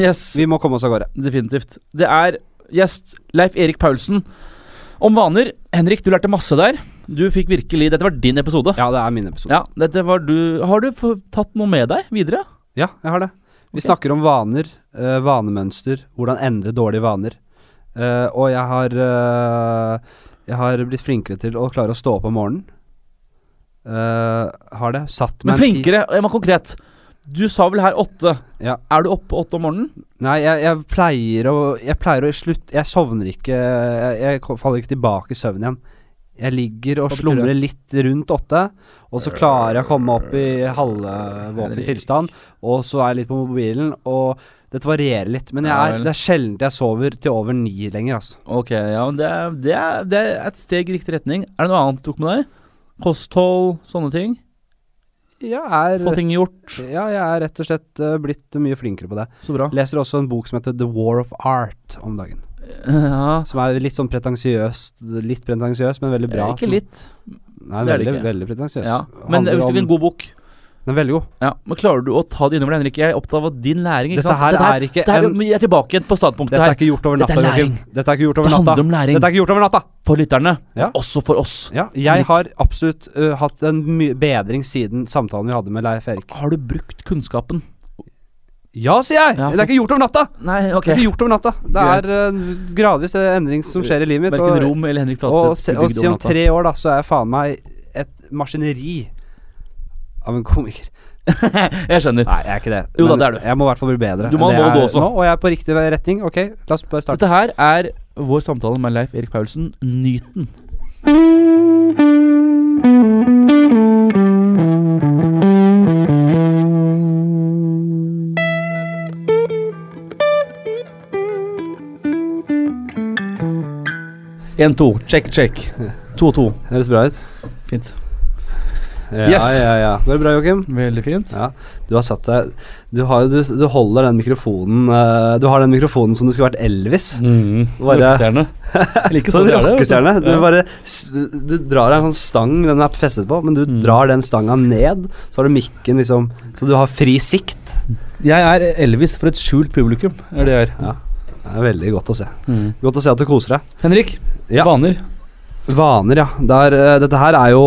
Yes, vi må komme oss av gårde. definitivt. Det er gjest Leif Erik Paulsen om vaner. Henrik, du lærte masse der. Du fikk virkelig Dette var din episode. Ja, det er min episode. Ja, dette var du Har du tatt noe med deg videre? Ja, jeg har det. Vi okay. snakker om vaner, uh, vanemønster, hvordan endre dårlige vaner. Uh, og jeg har uh, Jeg har blitt flinkere til å klare å stå opp om morgenen. Har det. Satt Men meg Men flinkere. Jeg må konkret. Du sa vel her åtte. Ja. Er du oppe åtte om morgenen? Nei, jeg, jeg pleier å Jeg pleier å slutte Jeg sovner ikke Jeg, jeg faller ikke tilbake i søvn igjen. Jeg ligger og slumrer litt rundt åtte, og så klarer jeg å komme opp i halvvåken tilstand, og så er jeg litt på mobilen, og dette varierer litt. Men jeg er, det er sjelden jeg sover til over ni lenger, altså. Ok, ja, men det er, det, er, det er et steg i riktig retning. Er det noe annet du tok med deg? Kosthold, sånne ting? Jeg er, Få ting gjort? ja, jeg er rett og slett eh, blitt mye flinkere på det. Så bra. Leser også en bok som heter The War of Art om dagen. Ja, Som er litt sånn pretensiøst, litt pretensiøst, men veldig bra. ikke som- litt. Nei, det er det veldig, ikke. veldig pretensiøs. Ja. Men det ikke en god bok Den er veldig god. Ja, men Klarer du å ta det innover deg, Henrik? Jeg er opptatt av din læring. Ikke Dette sant? her er ikke dette her, en- Vi er tilbake igjen på startpunktet Dette er ikke gjort over Dette natta, er læring. Dette er ikke gjort over natta. handler om læring Dette er ikke gjort over natta. for lytterne, Ja. også for oss. Ja, jeg har absolutt uh, hatt en bedring siden samtalen vi hadde med Leif Erik. Har du brukt kunnskapen? Ja, sier jeg! Ja, det er ikke gjort over natta! Nei, ok. Det er ikke gjort over natta. Det er uh, gradvis en endring som skjer i livet mitt. Verken Og, Rom eller Henrik og, og, og, og bygd si om tre år, da, så er jeg faen meg et maskineri av en komiker. Jeg skjønner. Nei, jeg er ikke det. Jo da, det er du. Jeg må i hvert fall bli bedre. Du må nå du også. Nå, og jeg er på riktig retning. Ok, la oss bare starte. Dette her er vår samtale med Leif Erik Paulsen. Nyt den. En, to. Check, check. To, to. Høres bra ut. Fint. Ja, Yes. ja, ja. Går det bra, Joakim? Veldig fint. Ja, du har satt deg Du, har, du, du holder den mikrofonen uh, Du har den mikrofonen som du skulle vært Elvis. Mm. Bare- Rockestjerne. Sånn det, rockestjerne. Du bare du, drar en sånn stang den er festet på, men du Mm. drar den stanga ned, så har du mikken liksom Så du har fri sikt. Jeg er Elvis for et skjult publikum, er det jeg er. Ja. Det er veldig godt å se. Godt å se at du koser deg. Henrik, Ja. vaner. Vaner, ja. Der, uh, dette her er jo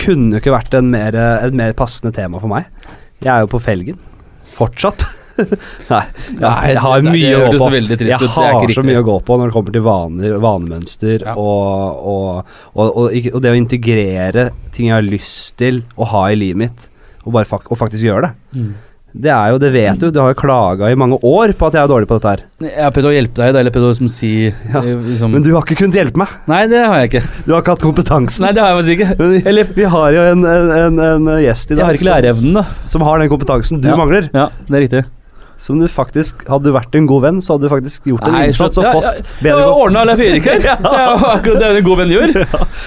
Kunne jo ikke vært en mer, et mer passende tema for meg. Jeg er jo på felgen. Fortsatt. Nei, jeg, jeg har mye å gå på. Jeg har så mye å gå på når det kommer til vaner, vanemønster Ja. og, og, og, og, det å integrere ting jeg har lyst til å ha i livet mitt, og, bare fak og faktisk gjøre det. Det er jo, det vet du, du har jo klaga i mange år på at jeg er dårlig på dette her. Jeg har prøvd å hjelpe deg, eller prøvd å liksom si Ja, eh, liksom, Men du har ikke kunnet hjelpe meg. Nei, det har jeg ikke. Du har ikke hatt kompetansen. Nei, det har jeg faktisk ikke. Men vi, Eller vi har jo en, en, en, en gjest i dag jeg har ikke læreevnen, da. som har den kompetansen du Ja. mangler. Ja, det er riktig. Som du faktisk Hadde du vært en god venn, så hadde du faktisk gjort en innsats og fått ja, bedre ja. Ordna Leif Erik her. ja, akkurat det en god venn gjør.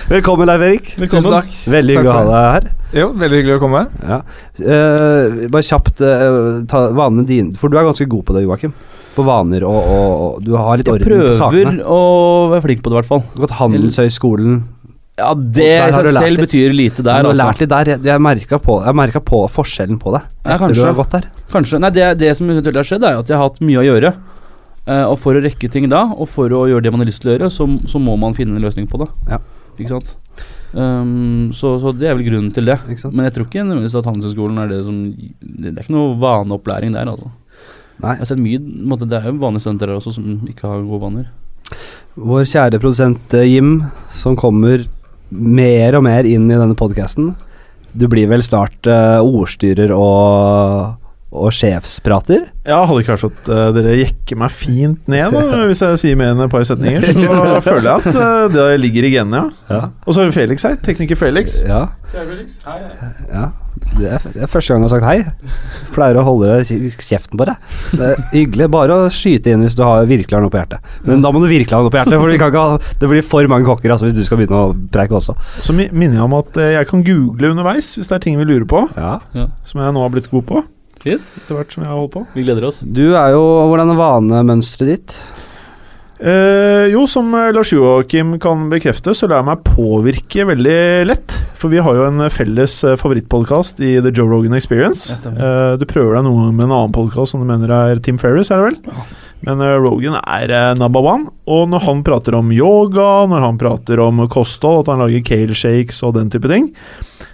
Velkommen, Leif Erik. Velkommen. Tusen takk. Veldig hyggelig å ha deg her. Jo, veldig hyggelig å komme. Ja. Uh, bare kjapt uh, ta vanene dine For du er ganske god på det, Joakim. På vaner og, og, og Du har litt Jeg orden på prøver å være flink på det, i hvert fall. Du har gått Handelshøyskolen. Ja, det i seg selv litt. betyr lite du der, har altså. lært litt der. Jeg, jeg merka på, på forskjellen på det. Ja, Etter du har gått der. Kanskje. Nei, det, det som eventuelt har skjedd, er at jeg har hatt mye å gjøre. Uh, og for å rekke ting da, og for å gjøre det man har lyst til å gjøre, så, så må man finne en løsning på det. Ja. Ikke sant? Um, så, så det er vel grunnen til det. Men jeg tror ikke nødvendigvis at Handelshøyskolen er det som Det er ikke noe vaneopplæring der, altså. Nei. Jeg har sett mye måte, Det er jo vanlige studenter der også som ikke har gode vaner. Vår kjære produsent eh, Jim, som kommer mer og mer inn i denne podkasten. Du blir vel snart uh, ordstyrer og, og sjefsprater? Ja, hadde ikke vært at eh, dere jekker meg fint ned, da, hvis jeg sier mer enn et par setninger. Så føler jeg at uh, det ligger i genene, ja. Ja. Og så har vi Felix her. Tekniker Felix. ja. ja. Det, er, det er første gang du har sagt hei. Pleier å holde kjeften på deg. Det er hyggelig. Bare å skyte inn hvis du har, virkelig har noe på hjertet. Men da må du virkelig ha noe på hjertet, for vi kan ikke ha, det blir for mange kokker altså, hvis du skal begynne å preike også. Så minner jeg om at eh, jeg kan google underveis hvis det er ting vi lurer på, Ja. som jeg nå har blitt god på. Fint. Etter hvert som jeg har holdt på. Vi gleder oss. Du er jo Hvordan er vanemønsteret ditt? Eh, jo, som eh, Lars Joakim kan bekrefte, så lar jeg meg påvirke veldig lett. For vi har jo en felles eh, favorittpodkast i The Joe Rogan Experience. Eh, du prøver deg noe med en annen podkast som du mener er Tim Ferris, er det vel? Ja. Men eh, Rogan er eh, number one. Og når han prater om yoga, når han prater om kosthold, at han lager kale shakes og den type ting,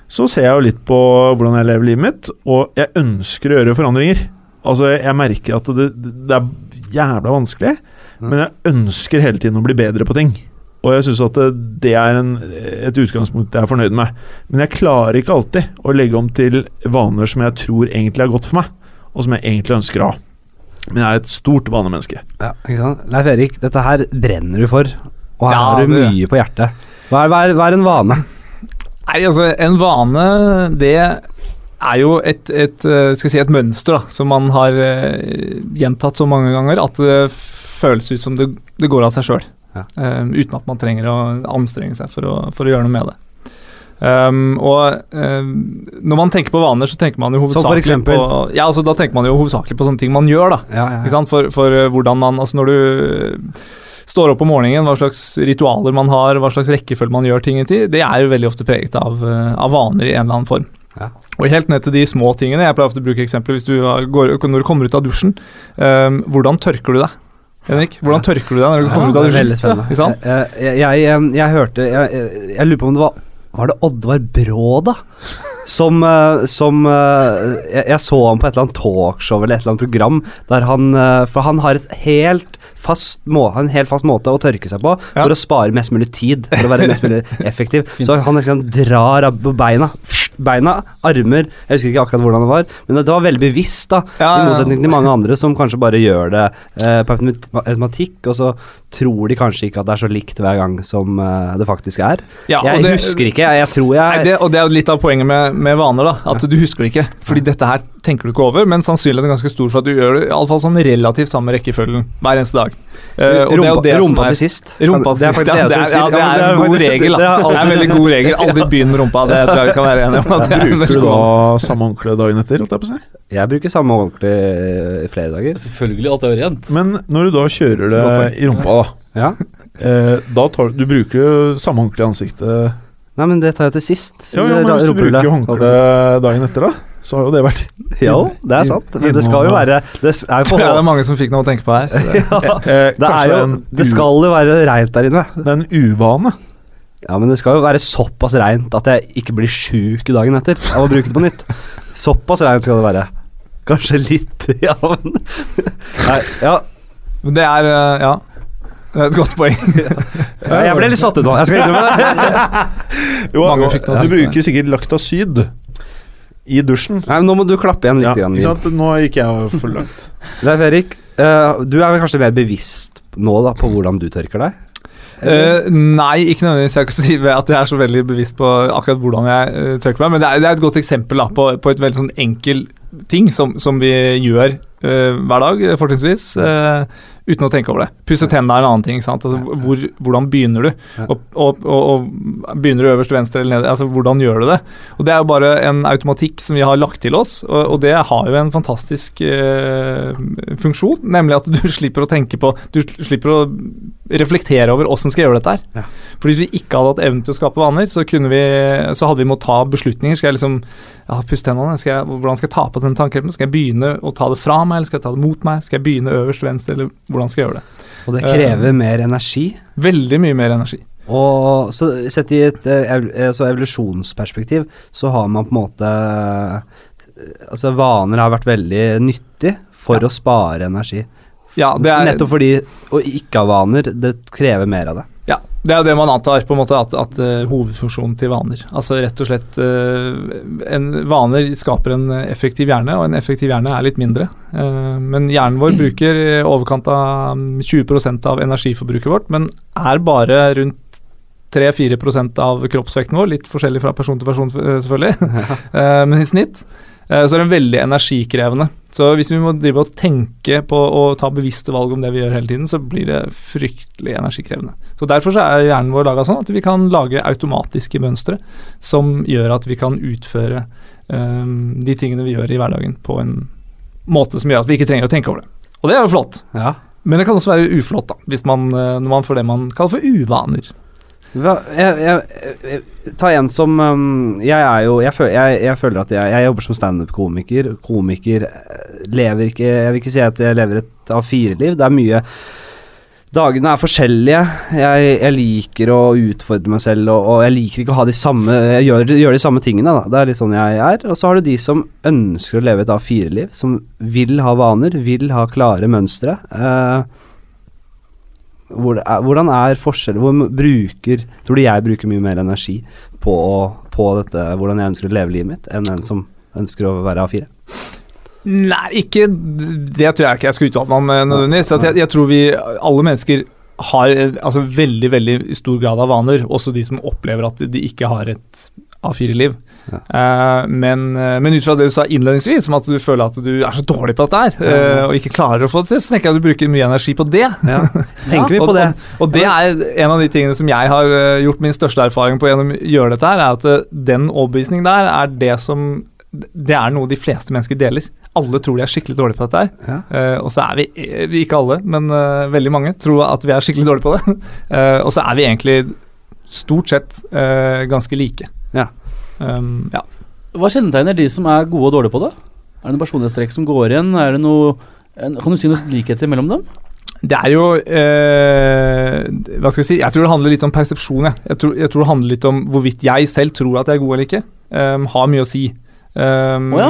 så ser jeg jo litt på hvordan jeg lever livet mitt, og jeg ønsker å gjøre forandringer. Altså, jeg merker at det, det er jævla vanskelig, Mm. men jeg ønsker hele tiden å bli bedre på ting. Og jeg syns at det, det er en, et utgangspunkt jeg er fornøyd med. Men jeg klarer ikke alltid å legge om til vaner som jeg tror egentlig er godt for meg, og som jeg egentlig ønsker å ha. Men jeg er et stort vanemenneske. Ja, ikke sant? Leif Erik, dette her brenner du for, og her Ja, har du mye på hjertet. Hva er, hva, er, hva er en vane? Nei, altså, en vane, det er jo et, et, eh, si, et mønster da, som man har eh, gjentatt så mange ganger at det føles ut som det, det går av seg sjøl. Ja. uten at man trenger å anstrenge seg for å, for å gjøre noe med det. Um, og um, når man tenker på vaner, så tenker man jo for hovedsakelig eksempel? på Ja, altså Da tenker man jo hovedsakelig på sånne ting man gjør, da. Ja, Ikke sant? For, for hvordan man Altså når du står opp om morgenen, hva slags ritualer man har, hva slags rekkefølge man gjør ting i, det er jo veldig ofte preget av, eh, av vaner i en eller annen form. Ja. Og helt ned til de små tingene. Jeg pleier ofte å bruke eksempler hvis du går, når du kommer ut av dusjen. Um, hvordan tørker du deg? Henrik, hvordan tørker du deg når du kommer ut av dusjen? sant? Jeg, jeg, jeg, jeg, hørte jeg, lurer på om det var Var det Oddvar Brå, da? Som, eh, som eh, jeg, så ham på et eller annet talkshow eller et eller annet program der han For han har et helt fast, må, en helt fast måte å tørke seg på for å spare mest mulig tid. For å være mest mulig effektiv. Så han liksom drar av beina. Beina, armer Jeg husker ikke akkurat hvordan det var, men det var veldig bevisst, da. Ja, I ja, ja. motsetning til mange andre som kanskje bare gjør det eh, på automat- automatikk, og så tror de kanskje ikke at det er så likt hver gang som eh, det faktisk er. Ja, jeg det- husker ikke, jeg, jeg tror Nei, jeg det, og det er jo litt av poenget med, med vaner, da. At du husker det ikke. Fordi dette her tenker du ikke over, men sannsynligheten er ganske stor for at du gjør det i alle fall sånn relativt samme rekkefølgen hver eneste dag. Eh, det Rumpa, det rumpa er til sist. Rumpa til sist, ja. Det er, ja, det er en god regel, da. Det er en veldig god regel. Aldri begynn med rumpa, det tror jeg vi kan være enige om. Er Bruker du da samme håndkle dagen etter? Holdt jeg på å si? Jeg bruker samme håndkle i flere dager. Selvfølgelig, alt er jo rent. Men når du da kjører det i rumpa, da Ja. eh, Da tar du Du bruker jo samme håndkle i ansiktet. Nei, men det tar jeg til sist. Ja, ja, men hvis du bruker håndkle dagen etter, da, så har jo det vært Ja, det er sant. Men det skal jo være Det er jo det er mange som fikk noe å tenke på her. så det- ja, eh, det, er jo, det skal jo være reint der inne. Det er en uvane. Ja, men det skal jo være såpass reint at jeg ikke blir sjuk dagen etter av å bruke det på nytt. Såpass reint skal det være. Kanskje litt, ja, men Nei, ja. Men det er eh, Ja. Det er et godt poeng. Ja, Jeg ble litt satt ut nå. Jeg skal innrømme det. Jo, Mange fikk noe du bruker sikkert Lactasyd i dusjen. Nei, men Nå må du klappe igjen litt. Ja, grann, ikke Liv. sant? Nå gikk jeg for langt. Leif Erik, eh, du er vel kanskje mer bevisst nå da på hvordan du tørker deg? Eh, nei, ikke nødvendigvis. Jeg kan si at jeg er så veldig bevisst på akkurat hvordan jeg uh, tørker meg, men det er, det er et godt eksempel da, på, på et veldig sånn enkel ting som, som vi gjør uh, hver dag, fortrinnsvis, uten å tenke over det. Pusse tennene er en annen ting. Altså, hvor, hvordan begynner du? Og, og, og, Begynner du øverst venstre eller nede? Altså, hvordan gjør du det? Og Det er jo bare en automatikk som vi har lagt til oss, og, og det har jo en fantastisk funksjon, nemlig at du slipper å tenke på Du slipper å reflektere over åssen skal jeg gjøre dette her. Ja. For hvis vi ikke hadde hatt evnen til å skape vaner, så, kunne vi, så hadde vi måttet ta beslutninger. Skal jeg liksom ja, puste hendene, Skal jeg, hvordan skal jeg ta på den tannkremen? Skal jeg begynne å ta det fra meg, eller skal jeg ta det mot meg? Skal jeg begynne øverst venstre, eller hvordan skal jeg gjøre det? Og det krever mer energi. Veldig mye mer energi. Og så sett i et eh, eh, så evolusjonsperspektiv så har man på en måte Altså vaner har vært veldig nyttig for å spare energi. Ja, det er, Nettopp fordi å ikke ha vaner, det krever mer av det. Ja, det er jo det man antar, på en måte, at, at uh, hovedfunksjonen til vaner. Altså rett og slett uh, en Vaner skaper en effektiv hjerne, og en effektiv hjerne er litt mindre. Uh, men hjernen vår bruker i overkant av mm, 20% av energiforbruket vårt, men er bare rundt 3-4% av kroppsvekten vår, litt forskjellig fra person til person, selvfølgelig, men i snitt. Eh, Så er den veldig energikrevende. Så hvis vi må drive og tenke på å ta bevisste valg om det vi gjør hele tiden, så blir det fryktelig energikrevende. Så Derfor så er hjernen vår laga sånn at vi kan lage automatiske mønstre som gjør at vi kan utføre um, de tingene vi gjør i hverdagen på en måte som gjør at vi ikke trenger å tenke over det. Og det er jo flott. Ja. Men det kan også være uflott, da, hvis man, eh, når man får det man kaller for uvaner. Jeg, jeg, jeg, ta en som um, Jeg er jo Jeg, føl, jeg, jeg føler at jeg, jobber som standup-komiker. Komiker eh, lever ikke Jeg vil ikke si at jeg lever et A4-liv. Det er mye Dagene er forskjellige. Jeg, liker å utfordre meg selv, og, og, jeg liker ikke å ha de samme Jeg gjør, gjør de samme tingene, da. Det er litt sånn jeg er. Og så har du de som ønsker å leve et A4-liv, som vil ha vaner, vil ha klare mønstre. Eh, hvor, hvordan er forskjellen Hvor bruker Tror du jeg bruker mye mer energi på, på dette, hvordan jeg ønsker å leve livet mitt, enn en som ønsker å være A4? Nei, ikke Det tror jeg ikke jeg skal uttale meg om eh, nødvendigvis. Altså, jeg, jeg, tror vi, alle mennesker, har altså, veldig veldig stor grad av vaner. Også de som opplever at de ikke har et A4-liv. Ja. Uh, men, uh, men, ut fra det du sa innledningsvis, som at du føler at du er så dårlig på dette her, uh, og ikke klarer å få det til, så tenker jeg at du bruker mye energi på det. Ja. Tenker vi på det? Og, og, det er en av de tingene som jeg har gjort min største erfaring på gjennom å gjøre dette her, er at den overbevisningen der er det som Det er noe de fleste mennesker deler alle tror de er skikkelig dårlige på dette her. Ja. Uh, og så er vi, vi, ikke alle, men uh, veldig mange tror at vi er skikkelig dårlige på det. uh, og så er vi egentlig stort sett ganske like. Ja. Um, ja. Hva kjennetegner de som er gode og dårlige på det? Er det noen personlighetstrekk som går igjen? Er det noe, kan du si noen likheter mellom dem? Det er jo Hva skal jeg si Jeg tror det handler litt om persepsjon. Jeg. Jeg, tror, jeg tror det handler litt om hvorvidt jeg selv tror at jeg er god eller ikke. Um, har mye å si. Um, oh, ja.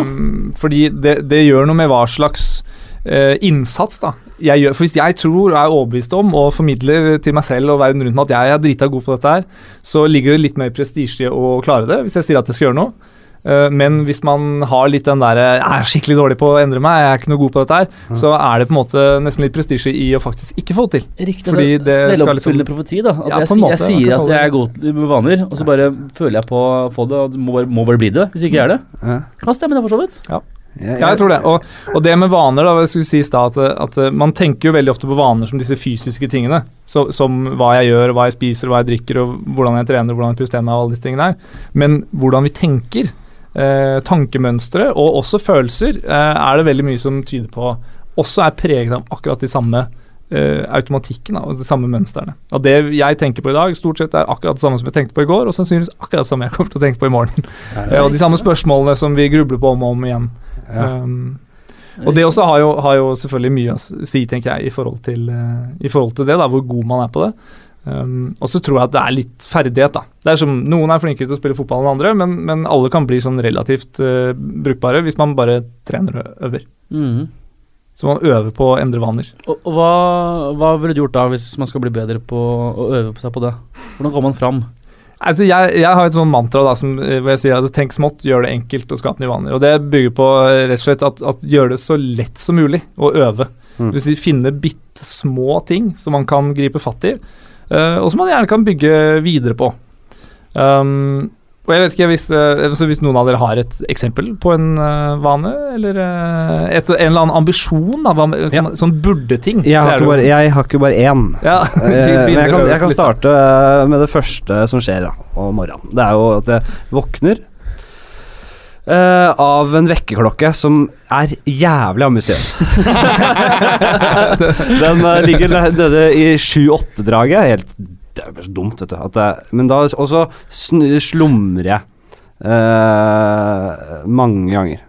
Fordi det, det, gjør noe med hva slags innsats da jeg gjør. For hvis jeg tror og er overbevist om og formidler til meg selv og verden rundt meg at jeg er drita god på dette her, så ligger det litt mer prestisje i å klare det, hvis jeg sier at jeg skal gjøre noe. Uh, men hvis man har litt den derre Jeg er skikkelig dårlig på å endre meg, jeg er ikke noe god på dette her, ja. så er det på en måte nesten litt prestisje i å faktisk ikke få det til. Riktig. Fordi altså, det Selvoppfyllende liksom, profeti, da. At ja, jeg, måte, jeg, sier at jeg er god med vaner, og så bare føler jeg på, på det, og må, må bare bli det hvis ikke jeg er det. Ja. Kan stemme det, for så vidt. Ja. Ja, jeg tror det. Og, og, det med vaner, da, jeg skulle si at, at, man tenker jo veldig ofte på vaner som disse fysiske tingene. Så, som hva jeg gjør, hva jeg spiser, hva jeg drikker, og hvordan jeg trener, hvordan jeg puster hendene og alle disse tingene der. Men hvordan vi tenker, eh, tankemønstre og også følelser eh, er det veldig mye som tyder på også er preget av akkurat de samme eh, automatikken og de samme mønstrene. Og Det jeg tenker på i dag, stort sett er akkurat det samme som jeg tenkte på i går, og sannsynligvis akkurat det samme jeg kommer til å tenke på i morgen. Ja, og de samme spørsmålene som vi grubler på om og om igjen. Ja. Um, og det også har jo, har jo, selvfølgelig mye å si, tenker jeg, i forhold til, uh, i forhold til det, da, hvor god man er på det. Um, og så tror jeg at det er litt ferdighet, da. Det er som, Noen er flinkere til å spille fotball enn andre, men, men alle kan bli sånn relativt uh, brukbare hvis man bare trener og øver. Mm. Så man øver på å endre vaner. Og, og hva, hva ville du gjort da, hvis man skal bli bedre på å øve seg på det? Hvordan går man fram? Altså, jeg, jeg, har et sånt mantra da, som, hvor jeg sier at tenk smått, gjør det enkelt og skap nye vaner. Og Det bygger på rett og slett at, at gjør det så lett som mulig å øve. Mm. Hvis vi finner bitte små ting som man kan gripe fatt i, Uh, og som man gjerne kan bygge videre på. Um, og jeg vet ikke hvis, uh, hvis, noen av dere har et eksempel på en uh, vane, eller et, en eller annen ambisjon, da, som, ja. sånn burde-ting. Jeg, jeg, har ikke bare én. Ja. men jeg kan, jeg kan, starte med det første som skjer da, om morgenen. Det er jo at jeg våkner Uh, av en vekkerklokke som er jævlig ambisiøs. den uh, ligger nede i 7-8-draget. Helt Det er jo så dumt, vet du. Det, men da også slumrer jeg uh, mange ganger.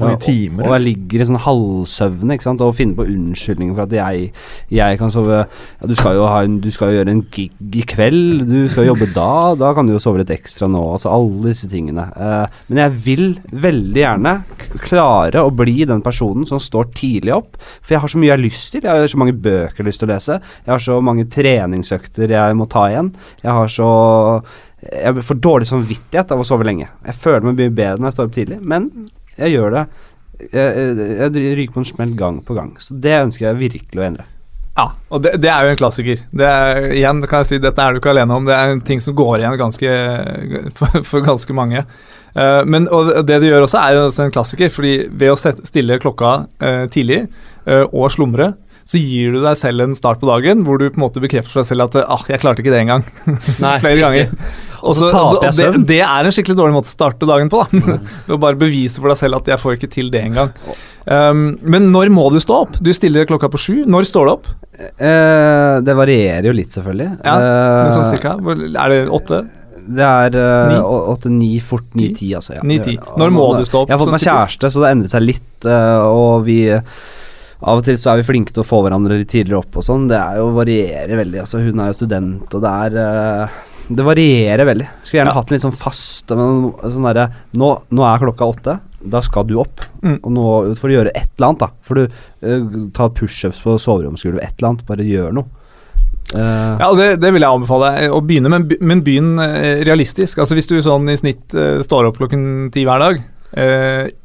Mange timer. Og, og jeg ligger i sånn halvsøvne ikke sant? og finner på unnskyldninger for at jeg, jeg kan sove ja, du, skal jo ha en, du skal jo gjøre en gig i kveld, du skal jobbe da. Da kan du jo sove litt ekstra nå. Altså alle disse tingene. Uh, men jeg vil veldig gjerne klare å bli den personen som står tidlig opp. For jeg har så mye jeg har lyst til. Jeg har så mange bøker jeg har lyst til å lese. Jeg har så mange treningsøkter jeg må ta igjen. Jeg har så jeg får dårlig samvittighet av å sove lenge. Jeg føler meg mye bedre når jeg står opp tidlig, men jeg gjør det. Jeg, jeg, jeg ryker på en smell gang på gang. Så det ønsker jeg virkelig å endre. Ja, og det, det, er jo en klassiker. Det er, igjen kan jeg si, Dette er du ikke alene om. Det er en ting som går igjen ganske, for, for ganske mange. Uh, men det du gjør også, er jo en klassiker. fordi ved å sette, stille klokka uh, tidlig uh, og slumre, så gir du deg selv en start på dagen hvor du på en måte bekrefter for deg selv at ah, jeg klarte ikke det engang. Flere ganger. Og så taper jeg søvn. Det, er en skikkelig dårlig måte å starte dagen på. da. Mm. bare bevise for deg selv at jeg får ikke til det engang. Um, men når må du stå opp? Du stiller klokka på sju. Når står du opp? Eh, det varierer jo litt, selvfølgelig. Ja, men sånn cirka? Er det åtte? Det er åtte-ni, uh, fort ni-ti, altså. Ja. 9, Når må du stå opp? Jeg har fått meg kjæreste, så det endret seg litt, uh, og vi av og til så er vi flinke til å få hverandre litt tidligere opp og sånn. Det er jo varierer veldig. Altså, hun er jo student, og det er uh, Det varierer veldig. Skulle gjerne ja. hatt en litt sånn fast men, sånn derre nå, nå, er klokka åtte. Da skal du opp. Mm. Og nå får du gjøre et eller annet, da. Får du uh, ta pushups på soveromsgulvet, et eller annet. Bare gjør noe. Uh, ja, det, det, vil jeg anbefale. Å begynne, men, men begynn realistisk. Altså Hvis du sånn i snitt står opp klokken ti hver dag,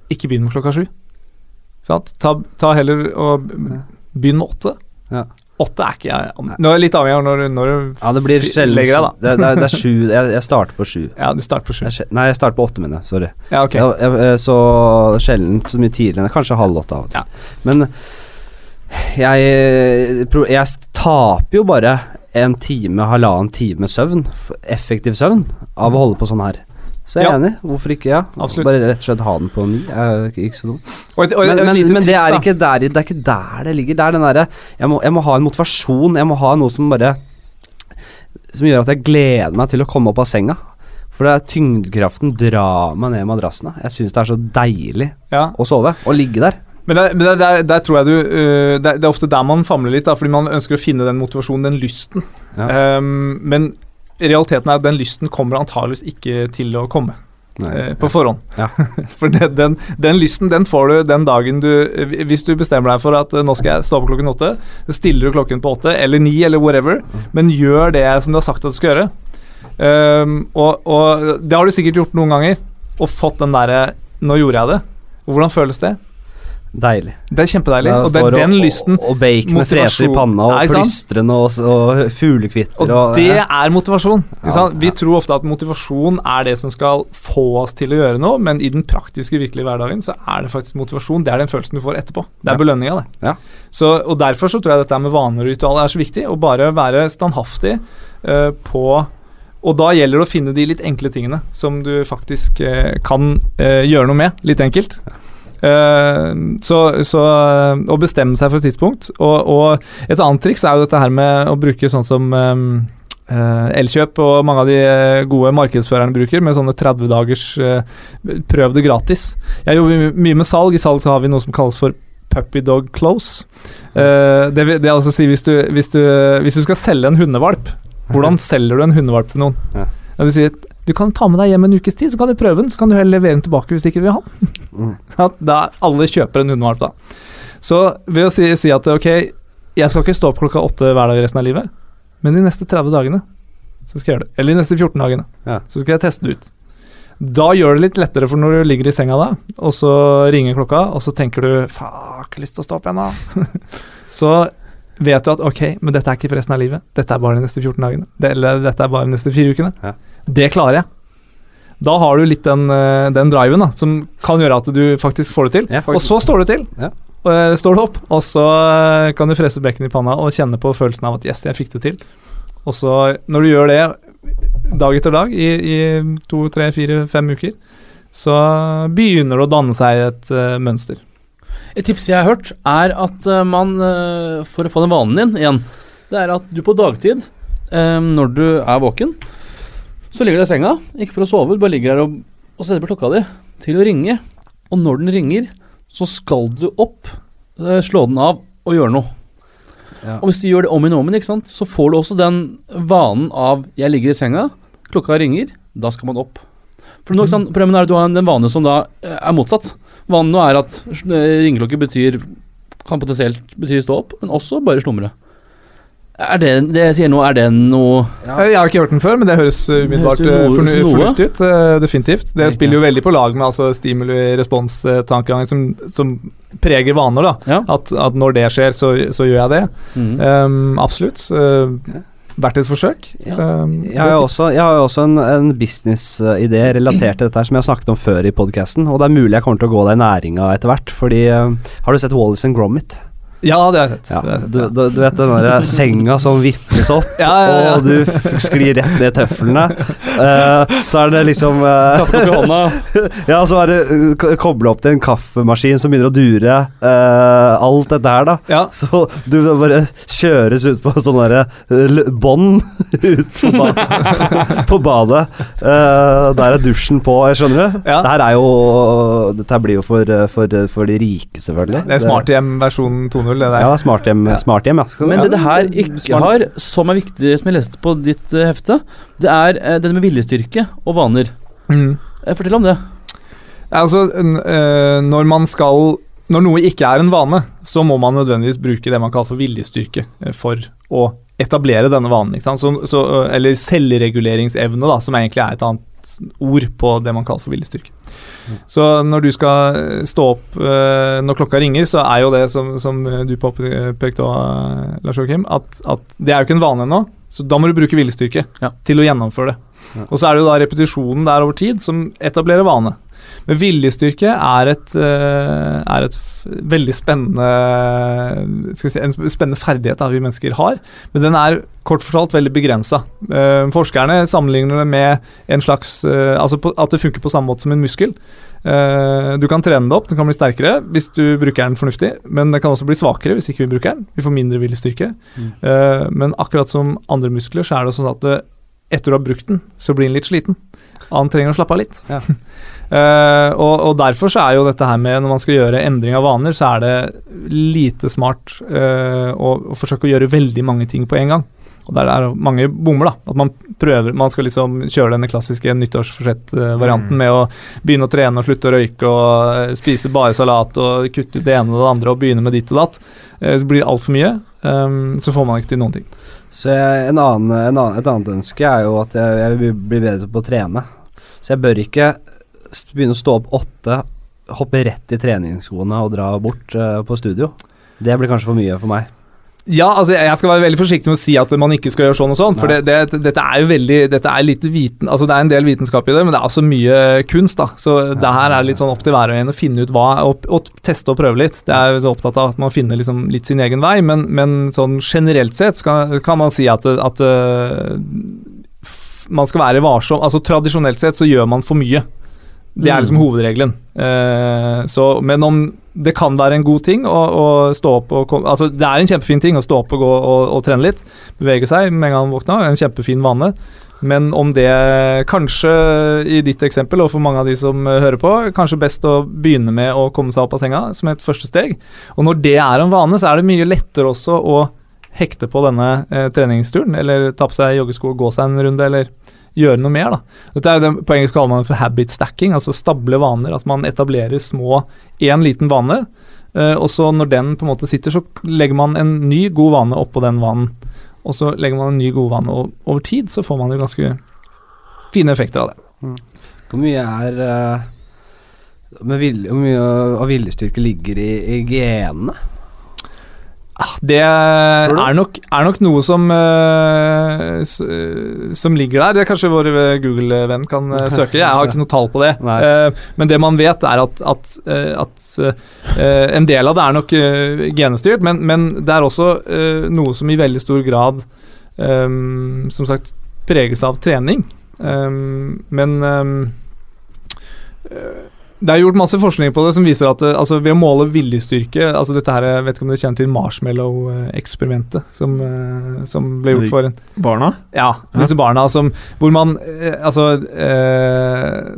ikke begynn med klokka sju. Ta, ta, heller og begynn med åtte. Ja. Åtte er ikke jeg Nå er jeg litt avhengig av når, når Ja, det blir legger deg, da. Det, det, det, er sju jeg, jeg, starter på sju. Ja, du starter på sju. Jeg, nei, jeg starter på åtte, mener jeg. Sorry. Ja, okay. så, jeg, så sjelden så mye tidligere. Kanskje halv åtte av og til. Ja. Men jeg, jeg taper jo bare en time, halvannen time søvn, effektiv søvn, av å holde på sånn her. Så jeg er ja. enig. Hvorfor ikke? ja Absolutt. Bare rett og slett ha den på ni. Ikke så dumt. men, men, men det, er ikke der, det er ikke der det ligger. Det er den derre jeg, jeg, må ha en motivasjon. Jeg må ha noe som bare Som gjør at jeg gleder meg til å komme opp av senga. For det er tyngdekraften drar meg ned i madrassene. Jeg syns det er så deilig ja. å sove Å ligge der. Men, der, men der, der, tror jeg du uh, det, er ofte der man famler litt, da, fordi man ønsker å finne den motivasjonen, den lysten. Ja. Um, men realiteten er at den lysten kommer antageligvis ikke til å komme. Nei, eh, på forhånd. Ja. for det, den, den, lysten den får du den dagen du Hvis du bestemmer deg for at uh, nå skal jeg stå opp klokken åtte, så stiller du klokken på åtte eller ni eller whatever, men gjør det som du har sagt at du skal gjøre. Um, og, og, det har du sikkert gjort noen ganger, og fått den derre Nå gjorde jeg det. Og hvordan føles det? Deilig. Det er kjempedeilig. og det er den lysten Og, og baconet freser i panna, og plystrende og, og fuglekvitter. Og, og, det er motivasjon. Ja, Vi tror ofte at motivasjon er det som skal få oss til å gjøre noe, men i den praktiske, virkelige hverdagen så er det faktisk motivasjon. Det er den følelsen du får etterpå. Det er ja. belønninga, det. Ja. Så, og Derfor så tror jeg dette med vaner og ritualer er så viktig. Å bare være standhaftig uh, på og da gjelder det å finne de litt enkle tingene som du faktisk uh, kan uh, gjøre noe med, litt enkelt. Ja. Uh, så, så uh, å bestemme seg for et tidspunkt. Og, og, et annet triks er jo dette her med å bruke sånn som uh, Elkjøp og mange av de gode markedsførerne bruker, med sånne 30 dagers prøv det gratis. Jeg jobber mye med salg. I salg så har vi noe som kalles for puppy dog close. det, det altså si hvis du, hvis, du, hvis du skal selge en hundevalp, hvordan selger du en hundevalp til noen? Ja. Det vil si du kan ta med deg hjem en ukes tid, så kan du prøve den. Så kan du heller levere den tilbake hvis du ikke vil ha den. Mm. da alle kjøper en hundevalp, da. Så ved å si, si, at ok, jeg skal ikke stå opp klokka åtte hver dag resten av livet, men de neste 30 dagene så skal jeg gjøre det. Eller de neste 14 dagene. Ja. Så skal jeg teste det ut. Da gjør det litt lettere, for når du ligger i senga da, og så ringer klokka, og så tenker du 'fuck, lyst til å stå opp igjen', da. så vet du at ok, men dette er ikke for resten av livet. Dette er bare de neste 14 dagene. Det, eller dette er bare de neste fire ukene. Ja. Det klarer jeg. Da har du litt den, eh, den driven da, som kan gjøre at du faktisk får det til. Ja, og så står du til. Ja. Uh, står du opp, og så uh, kan du frese bekken i panna og kjenne på følelsen av at 'yes, jeg fikk det til'. Og så, når du gjør det dag etter dag i, i to, tre, fire, fem uker, så begynner det å danne seg et uh, mønster. Et tips jeg har hørt, er at man, for å få den vanen din igjen, det er at du på dagtid, når du er våken, så ligger du i senga, ikke for å sove, du bare ligger der og, og setter på klokka di til å ringe. Og når den ringer, så skal du opp, eh, slå den av og gjøre noe. Ja. Og hvis du gjør det om igjen og om igjen, så får du også den vanen av 'jeg ligger i senga', klokka ringer, da skal man opp. For nå, sant, Problemet er at du har den vanen som da eh, er motsatt. Vanen nå er at eh, ringeklokke betyr kan potensielt bety stå opp, men også bare slumre. Er det, det jeg sier nå, er det noe ja. Jeg har ikke hørt den før, men det høres umiddelbart eh, fornuftig ut. Uh, definitivt. Det spiller jo veldig på lag med altså, stimuli-respons-tankegangen som, som, preger vaner. da ja. at, at, når det skjer, så, så gjør jeg det. Mm. Um, absolutt. Uh, Verdt et forsøk. Ja. Um, jeg, har også, jeg, har jo også, en, en businessidé relatert til dette her som jeg har snakket om før i podkasten. Og det er mulig jeg kommer til å gå deg i næringa etter hvert. Fordi uh, Har du sett Wallis and Gromit? Ja, det har jeg sett. Ja, har jeg sett, du, ja. du, du vet den der senga som vippes opp, Ja, ja, ja. og du sklir rett ned tøflene. Uh, så er det liksom uh, Kaffekopp i hånda. Ja, så er det uh, koble opp til en kaffemaskin som begynner å dure. Uh, alt dette her, da. Ja, Så du bare kjøres ut på sånn derre uh, bånd ut på, badet. på badet. Uh, der er dusjen på, jeg skjønner du? Ja. Det her er jo Dette blir jo for, for, for de rike, selvfølgelig. det er Smarthjem versjon 2.0, det der. Ja, smarthjem, ja. Smart Men ja. det det her ikke har, som er viktig, som jeg leste på ditt uh, hefte, det er uh, det med viljestyrke og vaner. Mm. Eh, Fortell om det. Ja, Altså, når man skal Når noe ikke er en vane, så må man nødvendigvis bruke det man kaller for viljestyrke for å etablere denne vanen. Ikke sant? Så, så, eller selvreguleringsevne, da, som egentlig er et annet ord på det man kaller for viljestyrke. Så når du skal øh, stå opp øh, når klokka ringer, så er jo det som, som du påpekte òg, Lars Joakim, at, at det er jo ikke en vane ennå. Så da må du bruke viljestyrke Ja. til å gjennomføre det. Ja. Og så er det jo da repetisjonen der over tid som etablerer vane. Men viljestyrke er et, eh, er et veldig spennende si, En spennende ferdighet da vi mennesker har, men den er kort fortalt veldig begrensa. forskerne sammenligner det med en slags eh, Altså at det funker på samme måte som en muskel. Eh, du kan trene det opp, den kan bli sterkere hvis du bruker den fornuftig, men den kan også bli svakere hvis ikke vi bruker den. Vi får mindre viljestyrke. Mm. Eh, men akkurat som andre muskler, så er det sånn at etter du har brukt den, så blir den litt sliten. Han trenger å slappe av litt. Ja. Uh, og, og derfor så er jo dette her med når man skal gjøre endring av vaner, så er det lite smart uh, å, å forsøke å gjøre veldig mange ting på en gang. Og der er det mange bommer, da. At man prøver Man skal liksom kjøre denne klassiske nyttårsforsett-varianten Mm. med å begynne å trene og slutte å røyke og eh, spise bare salat og kutte ut det ene og det andre og begynne med ditt og datt. Uh, så blir det altfor mye. Um, så får man ikke til noen ting. Så en annen, en annen, et annet ønske er jo at jeg, jeg vil bli bedre på å trene. Så jeg bør ikke begynne å stå opp åtte, hoppe rett i treningsskoene og dra bort uh, på studio. Det blir kanskje for mye for meg. Ja, altså jeg skal være veldig forsiktig med å si at man ikke skal gjøre sånn og sånn, for det, det, dette er jo veldig Dette er litt viten Altså det er en del vitenskap i det, men det er også mye kunst, da. Så det her er litt sånn opp til hver og en å finne ut hva og, og teste og prøve litt. Det er jo så opptatt av at man finner liksom litt sin egen vei, men, men sånn generelt sett skal, kan man si at, at øh, man skal være varsom. Altså Tradisjonelt sett så gjør man for mye. Det er liksom hovedregelen. Uh, så, men om det kan være en god ting å, å stå opp og Altså, det er en kjempefin ting å stå opp og gå og, og trene litt. Bevege seg med en gang man våkner. En kjempefin vane. Men om det kanskje, i ditt eksempel, og for mange av de som hører på, kanskje best å begynne med å komme seg opp av senga som et første steg. Og når det er en vane, så er det mye lettere også å hekte på denne eh, treningsturen, eller ta på seg joggesko og gå seg en runde, eller gjøre noe mer. da. Dette er det, På engelsk kaller man for habit stacking, altså stable vaner. At man etablerer små én liten vane, eh, og så når den på en måte sitter, så legger man en ny, god vane oppå den vanen. Og så legger man en ny, god vane, og over tid så får man jo ganske fine effekter av det. Hvor mye er eh, Hvor mye av viljestyrke ligger i, i genene? Ah, Det er nok, er nok noe som, uh, som ligger der. Det er kanskje vår eh, Google-venn kan uh, søke. Jeg har ikke noe tall på det. Eh, men det man vet, er at, at, at en del av det er nok genestyrt, men, men det er også noe som i veldig stor grad um, som sagt preges av trening. Um, men eh, det er gjort masse forskning på det som viser at eh, altså ved å måle viljestyrke altså dette her, Jeg vet ikke om dere kjenner til marshmallow-eksperimentet som, eh, som ble gjort for en Barna? Ja, disse barna som Hvor man eh, Altså eh,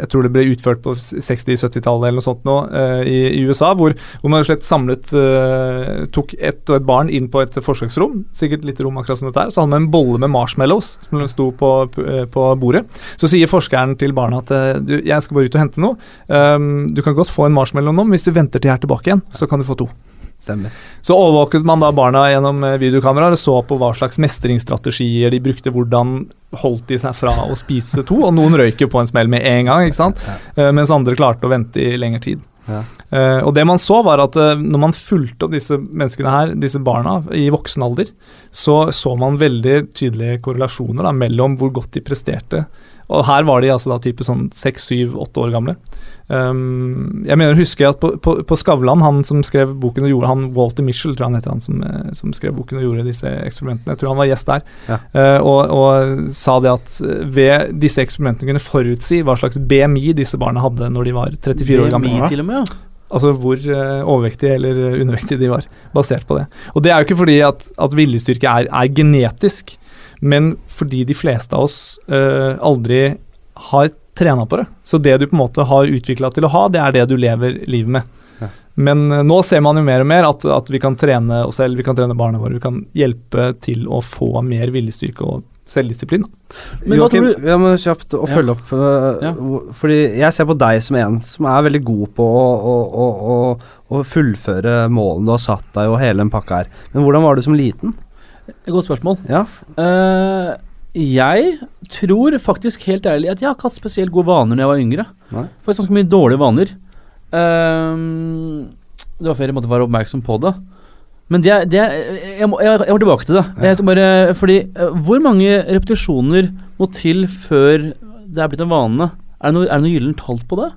jeg tror det ble utført på 60-70-tallet eller noe sånt nå, uh, i, i USA, hvor, hvor man slett samlet uh, Tok ett og et barn inn på et forsøksrom, sikkert litt rom akkurat som dette her, så hadde man en bolle med marshmallows som sto på, eh, på bordet. Så sier forskeren til barna at du, jeg skal bare ut og hente noe. Um, du kan godt få en marshmallow nå, men hvis du venter til jeg er tilbake igjen, så kan du få to. Stemmer. Så overvåket man da barna gjennom eh, videokameraer og så på hva slags mestringsstrategier de brukte, hvordan holdt de seg fra å spise to, og noen røyk jo på en smell med en gang, ikke sant? Ja. Eh, mens andre klarte å vente i lengre tid. Ja. Eh, og det man så, var at når man fulgte opp disse menneskene her, disse barna, i voksen alder, så så man veldig tydelige korrelasjoner da, mellom hvor godt de presterte, Og her var de altså da type sånn seks, syv, åtte år gamle. Um, jeg mener husker jeg at på, på, på Skavlan, han som skrev boken og gjorde Han Walter Mitchell, tror jeg han heter, han som, eh, som skrev boken og gjorde disse eksperimentene. Jeg tror han var gjest der. Ja. Uh, og, og sa det at eh, ved disse eksperimentene kunne forutsi hva slags BMI disse barna hadde når de var 34 år gamle. BMI til og med, ja. Altså hvor uh, overvektige eller undervektige de var, basert på det. Og det er jo ikke fordi at, at viljestyrke er, er genetisk, men fordi de fleste av oss eh, aldri har trena på det. Så det du på en måte har utvikla til å ha, det er det du lever livet med. Ja. Men eh, nå ser man jo mer og mer at, at vi kan trene oss selv, vi kan trene barna våre, vi kan hjelpe til å få mer viljestyrke og selvdisiplin. Men hva tror Joakim, du jeg må kjapt å Ja. følge opp. Uh, Ja. Fordi jeg ser på deg som en som er veldig god på å, å, å, å, å fullføre målene du har satt deg og hele den pakka her. Men hvordan var du som liten? Godt spørsmål. Ja, Uh, jeg tror faktisk helt ærlig at jeg har ikke hatt spesielt gode vaner når jeg var yngre. Nei. Faktisk ganske mye dårlige vaner. Uh, det var før jeg måtte være oppmerksom på det. Men det, det jeg, må, jeg, jeg må tilbake til det. Jeg skal bare, fordi eh, Hvor mange repetisjoner må til før det er blitt en vane? Er det noe, er det noe gyllent tall på det?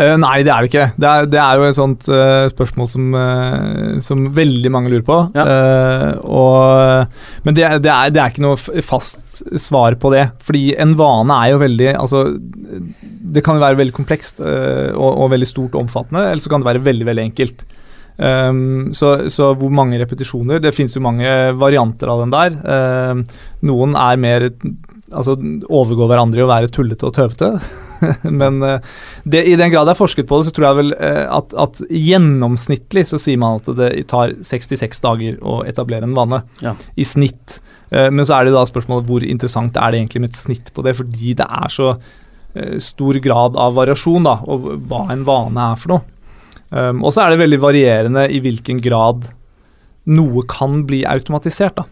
Eh, nei, det er det ikke. Det er, det er jo et sånt uh, spørsmål som, uh, som veldig mange lurer på. Ja. Og, men det, det, er, det er ikke noe fast svar på det. Fordi en vane er jo veldig Altså, det kan jo være veldig komplekst og, og veldig stort og omfattende, eller så kan det være veldig, veldig enkelt. Um, så, så hvor mange repetisjoner Det finnes jo mange varianter av den der. Um, noen er mer Altså overgå hverandre i å være tullete og tøvete. Men eh, det, i den grad det er forsket på det, så tror jeg vel eh, at, at gjennomsnittlig så sier man at det tar 66 dager å etablere en vane. Ja. I snitt. Eh, men så er det da spørsmålet hvor interessant er det egentlig med et snitt på det, fordi det er så stor grad av variasjon, da, og hva en vane er for noe. Um, og så er det veldig varierende i hvilken grad noe kan bli automatisert. da.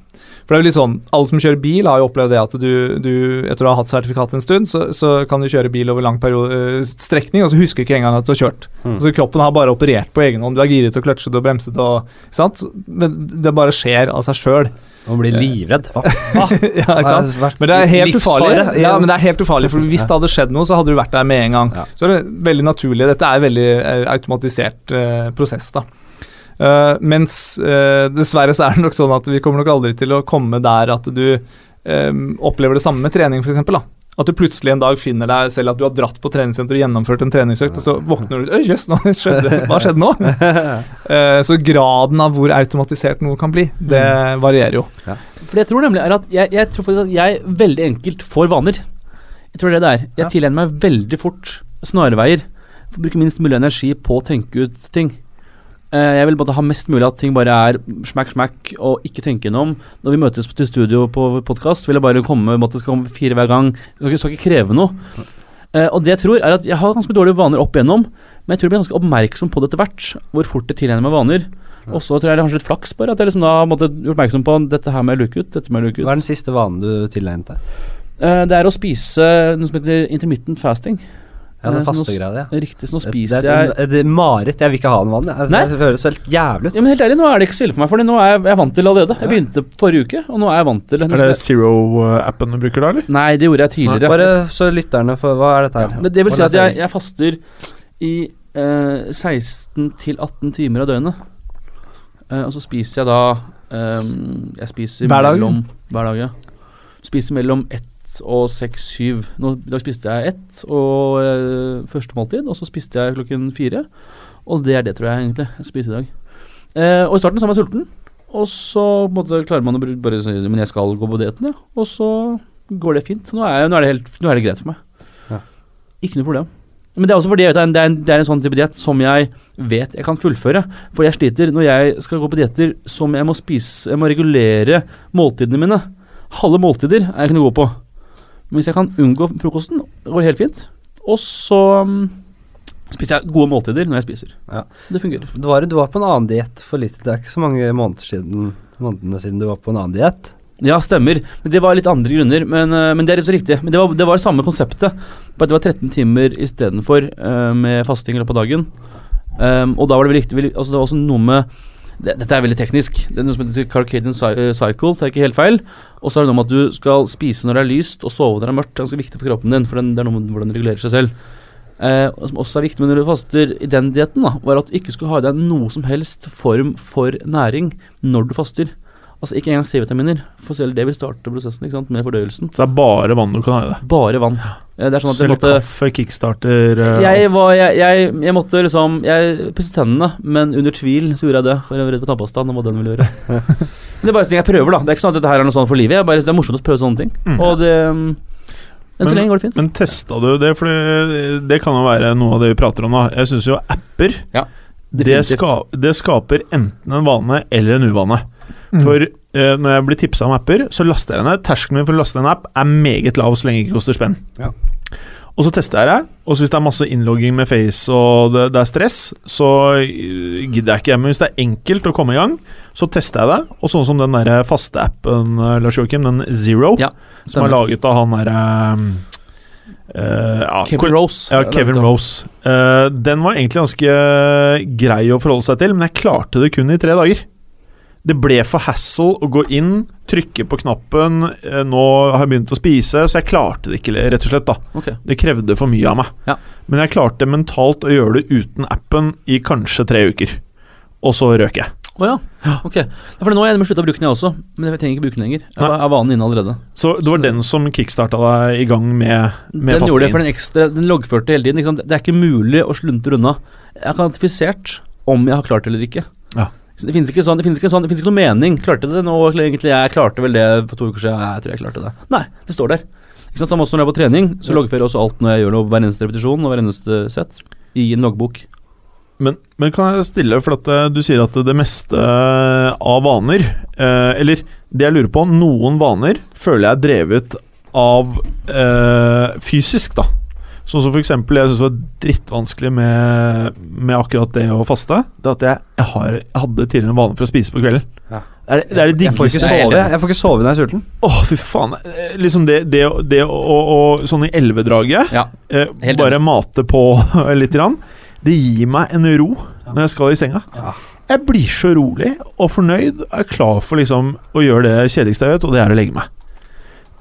For det er jo litt sånn, Alle som kjører bil, har jo opplevd det at du, du etter å ha hatt sertifikat en stund, så, så kan du kjøre bil over lang periode, øh, strekning, og så husker du ikke engang at du har kjørt. Mm. Altså Kroppen har bare operert på egen hånd. Du har giret og kløtsjet og bremset og ikke sant? Men det bare skjer av seg sjøl. Man blir livredd. Hva ja, ikke sant? Men det er helt ufarlig. Ja, men det er helt ufarlig, for Hvis det hadde skjedd noe, så hadde du vært der med en gang. Ja. Så er det veldig naturlig. Dette er en veldig eh, automatisert eh, prosess. da. Eh, mens uh, dessverre så er det nok sånn at vi kommer nok aldri til å komme der at du eh, opplever det samme med trening, f.eks. At du plutselig en dag finner deg selv at du har dratt på treningssenter og gjennomført en treningsøkt, og så våkner du Øy, jøss, nå skjedde hva skjedde nå? Uh, så graden av hvor automatisert noe kan bli, det varierer jo. For jeg tror nemlig er at jeg, jeg tror faktisk at jeg veldig enkelt får vaner. Jeg tror det er det er. Jeg Ja. tilegner meg veldig fort snarveier. Bruker minst mulig energi på å tenke ut ting. Eh, jeg vil bare ha mest mulig at ting bare er smack, smack, og ikke tenke noe om. Når vi møtes til studio på podkast, vil jeg bare komme med at det skal komme fire hver gang. Det skal ikke, kreve noe. Eh, og det jeg tror er at jeg har ganske dårlige vaner opp igjennom, men jeg tror jeg blir ganske oppmerksom på det etter hvert, hvor fort jeg tilegner meg vaner. Og så tror jeg det er kanskje litt flaks bare, at jeg liksom da måtte gjort oppmerksom på dette her med luke ut, dette med luke ut. Hva er den siste vanen du tilegnet deg? Eh, det er å spise noe som heter intermittent fasting. Ja, den Eh, faste greia, ja. Riktig, så nå spiser det, jeg det, er mareritt. Jeg vil ikke ha den vannet. Altså, det høres helt jævlig ut. ja, men Helt ærlig, nå er det ikke så ille for meg, for nå er jeg, jeg er vant til det allerede. Jeg begynte forrige uke, og nå er jeg vant til det. Er det Zero-appen du bruker da, eller? Nei, det gjorde jeg tidligere. Bare så lytterne får Hva er dette her? Det, det vil si at jeg, jeg faster i eh, 16 til 18 timer av døgnet. Eh, og så spiser jeg da eh, Jeg spiser Hver dag? mellom Hver dag, ja. Spiser mellom ett og seks, syv. Nå, I dag spiste jeg ett og eh, første måltid, og så spiste jeg klokken fire. Og det er det, tror jeg egentlig, jeg spiser i dag. Eh, og i starten så var jeg sulten, og så på en måte klarer man å bare si Men jeg skal gå på dietten, ja. Og så går det fint. Nå er, jeg, nå er, det, helt, nå er det greit for meg. Ja. Ikke noe problem. Men det er også fordi vet, det, er en, det er en sånn type diett som jeg vet jeg kan fullføre. For jeg sliter når jeg skal gå på dietter som jeg må spise Jeg må regulere måltidene mine. Halve måltider er jeg ikke noe god på. Men hvis jeg kan unngå frokosten, går det helt fint. Og så mm, spiser jeg gode måltider når jeg spiser. Ja. Det fungerer. Du var, du var på en annen diett for litt Det er ikke så mange måneder siden månedene siden du var på en annen diett. Ja, stemmer. Men Det var litt andre grunner. Men, eh, men det er rett og riktig. Men det var, det var samme konseptet. Bare at det var 13 timer istedenfor uh, med fasting i løpet av dagen. Um, og da var det vel riktig altså Det var også noe med det, Dette er veldig teknisk. Det er noe som heter Carcadian eh, Cycle, det er ikke helt feil. Og så er det noe med at du skal spise når det er lyst, og sove når det er mørkt. Det er ganske viktig for kroppen din, for den, det er noe med hvordan den regulerer seg selv. Eh, som også er viktig med når du faster i den dietten, var at du ikke skulle ha i deg noe som helst form for næring når du faster. Altså ikke engang C-vitaminer, for selv det vil starte prosessen ikke sant, med fordøyelsen. Så det er bare vann du kan ha i det. Bare vann. Eh, Det er sånn at Selv måtte kaffe, kickstarter uh, jeg, var, jeg, jeg, jeg måtte liksom Jeg pusset tennene, men under tvil så gjorde jeg det. For jeg var redd for tannpasta. og hva den ville gjøre. men det er bare ting jeg prøver, da. Det er ikke sånn at dette her er noe sånn for livet. Jeg bare, det er morsomt å prøve sånne ting. Mm. Og det Men Enn så Men- lenge går det fint. Men testa du det? For det, det kan jo være noe av det vi prater om da. Jeg syns jo apper Ja, det, ska, det skaper enten en vane eller en uvane. Mm. For eh, når jeg blir tipsa om apper, så laster jeg ned. Terskelen min for å laste en app er meget lav så lenge det ikke koster spenn. Ja. Og så tester jeg det, og så hvis det er masse innlogging med Face og det, det er stress, så eh, gidder jeg ikke. Men hvis det er enkelt å komme i gang, så tester jeg det. Og sånn som den der faste appen, eh, Lars Joakim, den Zero, Ja, som er laget av han derre ja, Kevin Rose. ja, Kevin Rose. Uh, den var egentlig ganske grei å forholde seg til, men jeg klarte det kun i tre dager. Det ble for hassle å gå inn, trykke på knappen. eh, nå har jeg begynt å spise, så jeg klarte det ikke, rett og slett. da okay. Det krevde for mye av meg. Ja. Men jeg klarte mentalt å gjøre det uten appen i kanskje tre uker. Og så røk jeg. Å ja. Ok. For nå har jeg slutta å bruke den, jeg også. Men jeg trenger ikke bruke den lenger. Jeg er vanen inne allerede. Så det var den som kickstarta deg i gang med, med den gjorde det for den ekstra Den loggførte hele tiden. Det er ikke mulig å sluntre unna. Jeg har kvantifisert om jeg har klart det eller ikke. Ja. Det finnes ikke sånn, det finnes ikke sånn, det finnes ikke noe mening. Klarte det nå? Egentlig, jeg klarte vel det for to uker siden. Jeg tror jeg klarte det. Nei, det står der. Ikke sant? Samme også når jeg er på trening, så loggfører jeg også alt når jeg gjør noe, hver eneste repetisjon og hver eneste sett, i en loggbok. Men, men kan jeg stille, for at eh, du sier at det meste eh, av vaner eh, Eller det jeg lurer på, noen vaner føler jeg er drevet av eh, fysisk, da. Sånn som for eksempel, jeg syns det var drittvanskelig med, med akkurat det å faste. Det at jeg, jeg, har, jeg hadde tidligere en vane for å spise på kvelden. Ja. Det er det, er det Jeg får diggeste jeg sove Jeg får ikke sove når jeg er sulten. Åh, fy faen. Eh, Liksom det, det, det å, og, å Sånn i elvedraget Ja, eh, Bare mate på litt. Grann. Det gir meg en ro når jeg skal i senga. Ja. Jeg blir så rolig og fornøyd og er klar for liksom å gjøre det kjedeligste jeg vet, og det er å legge meg.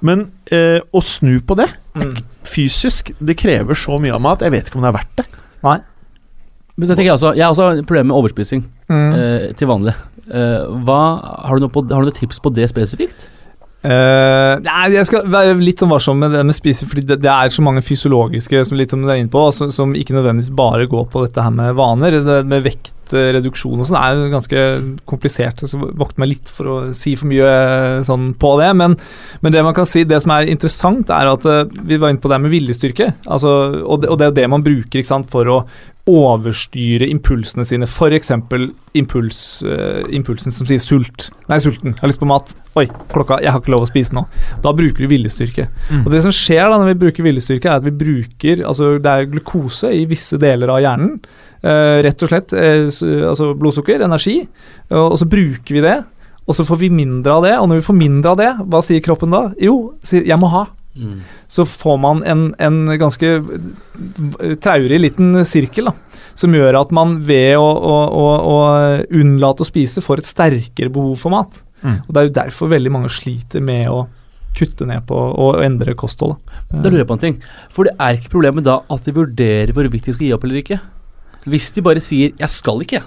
Men eh, å snu på det Mm. fysisk, det krever så mye av meg at jeg vet ikke om det er verdt det. Nei. Men det tenker jeg også. Jeg har også problemer med overspising Mm. eh, til vanlig. Eh, hva, har, du noe på, har du noe tips på det spesifikt? Uh, nei, jeg skal være litt sånn varsom med det med spising, fordi det, det er så mange fysiologiske som, litt som du er inne på, som, som ikke nødvendigvis bare går på dette her med vaner. Det med vektreduksjon og sånn er ganske komplisert. Så vokter meg litt for å si for mye eh, sånn på det. Men, men det man kan si, det som er interessant, er at eh, vi var inne på det med viljestyrke. Altså, og, det, og det er det man bruker sant, for å overstyre impulsene sine. F.eks. Impuls, uh, impulsen som sier sult. Nei, sulten. Jeg har lyst på mat. Oi, klokka. Jeg har ikke lov å spise nå. Da bruker du viljestyrke. Mm. Og det som skjer da når vi bruker viljestyrke, er at vi bruker Altså, det er glukose i visse deler av hjernen. Eh, rett og slett eh, altså blodsukker, energi. Og, så bruker vi det. Og så får vi mindre av det, og når vi får mindre av det, hva sier kroppen da? Jo, sier 'jeg må ha' så får man en, en ganske eh, traurig liten sirkel, da. Som gjør at man ved å, å, å, å unnlate å spise får et sterkere behov for mat. Mm. Og Det er jo derfor veldig mange sliter med å kutte ned på og endre kostholdet. Da lurer jeg på en ting. For det er ikke problemet da at de vurderer hvorvidt de skal gi opp eller ikke. Hvis de bare sier 'jeg skal ikke',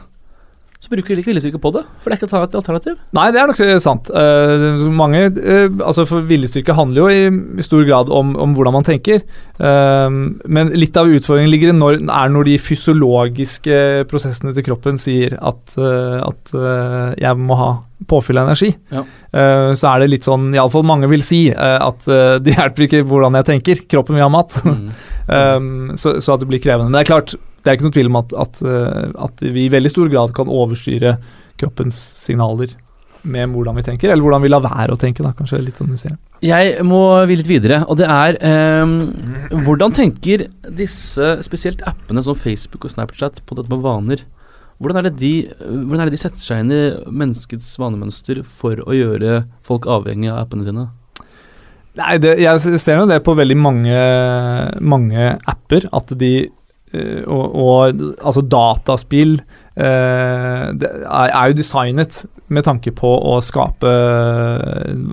så bruker de ikke viljestyrke på det. For det er ikke et alternativ. Nei, det er nok sant. Uh, mange, uh, altså for Viljestyrke handler jo i, stor grad om, om hvordan man tenker. Uh, men litt av utfordringen ligger i når, er når de fysiologiske prosessene til kroppen sier at, at jeg må ha påfyll av energi. Ja. Så er det litt sånn, iallfall mange vil si, at det hjelper ikke hvordan jeg tenker. Kroppen vil ha mat. Um, så, så at det blir krevende. Men det er klart, det er ikke noe tvil om at, at, uh, at vi i veldig stor grad kan overstyre kroppens signaler med hvordan vi tenker, eller hvordan vi lar være å tenke, da, kanskje litt sånn du sier. Jeg må vi litt videre, og det er eh, Hvordan tenker disse spesielt appene som Facebook og Snapchat på dette med vaner? Hvordan er, det de, hvordan er det de setter seg inn i menneskets vanemønster for å gjøre folk avhengig av appene sine? Nei, det, jeg ser jo det på veldig mange, mange apper, at de eh, og, og altså dataspill eh, er jo designet med tanke på å skape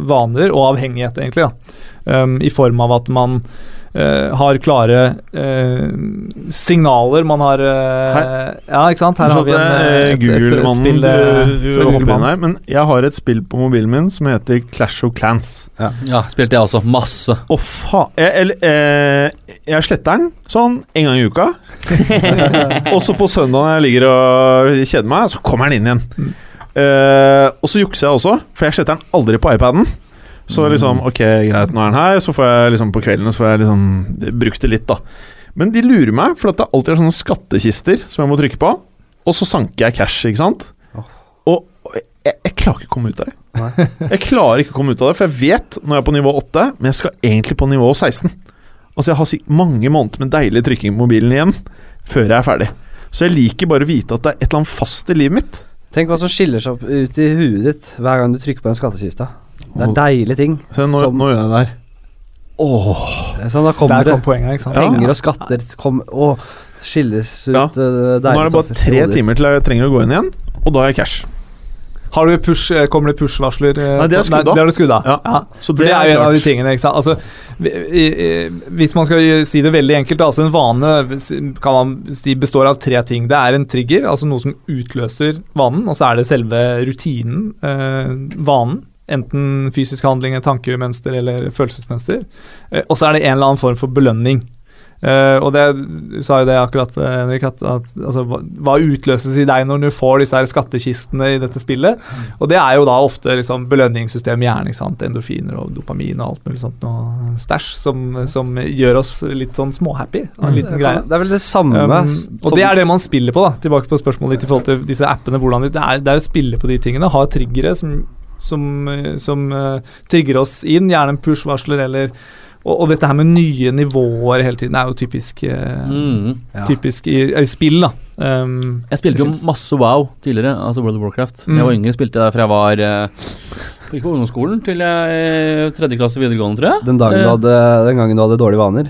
vaner og avhengighet, egentlig. da. Um, I form av at man eh, har klare uh, signaler. Man har uh, Ja, ikke sant? Her har vi en, et, et, et spill du, du her. Men jeg har et spill på mobilen min som heter Clash of Clans. Ja, spilte jeg også. Masse. Å, faen Jeg, eller, eh, jeg sletter den sånn en gang i uka. og så på søndag når jeg ligger og kjeder meg, så kommer den inn igjen. Mm. Eh, og så jukser jeg også, for jeg sletter den aldri på iPaden. Så liksom, ok, greit, nå er den her. Så får jeg liksom på kvelden Så får jeg liksom brukt det litt, da. Men de lurer meg, for at det alltid er sånne skattkister som jeg må trykke på. Og så sanker jeg cash, ikke sant. Og, jeg, jeg klarer ikke å komme ut av det. Jeg klarer ikke å komme ut av det, for jeg vet når jeg er på nivå 8, men jeg skal egentlig på nivå 16. Altså Jeg har mange måneder med deilig trykking på mobilen igjen før jeg er ferdig. Så jeg liker bare å vite at det er et eller annet fast i livet mitt. Tenk hva som skiller seg ut i huet ditt hver gang du trykker på den skattkista. Det er deilige ting. Se, nå, Som- nå gjør jeg det her. Åh Sånn, da kommer Der det kom poenget, ikke sant? penger og skatter kom, Å, skilles ut Ja. eh, Nå er det bare tre timer til jeg trenger å gå inn igjen, og da har jeg cash. Har du push, eh, kommer det push-varsler? eh, Nei, det er skrudd av. Det du skrudd av. Ja. Så det, det er jo en av de tingene. ikke sant? Altså, hvis man skal si det veldig enkelt, altså en vane kan man si består av tre ting. Det er en trigger, altså noe som utløser vanen, og så er det selve rutinen, eh, vanen. Enten fysisk handling, tankemønster eller følelsesmønster. Eh, og så er det en eller annen form for belønning. Eh, og det, du sa jo det akkurat, eh, Henrik, at, at altså, hva, utløses i deg når du får disse her skattkistene i dette spillet? Og det er jo da ofte liksom, belønningssystem i hjernen. ikke sant? Endorfiner og dopamin og alt mulig sånt noe stæsj som, som gjør oss litt sånn småhappy. En liten mm. greie. det er vel det samme Um, og det er det man spiller på, da. Tilbake på spørsmålet ditt i forhold til disse appene. hvordan de- Det er, det er å spille på de tingene. Ha triggere som, som, eh, som eh, trigger oss inn. Gjerne en push-varsler eller og, og dette her med nye nivåer hele tiden er jo typisk, eh, Mm. Ja. typisk i, i spill, da. Um, Jeg spilte jo masse WoW tidligere, altså World of Warcraft. Da Mm. Jeg var yngre, spilte jeg der fra jeg var eh, Gikk på ungdomsskolen til jeg tredje klasse videregående, tror jeg. Den, dagen du hadde, den gangen du hadde dårlige vaner.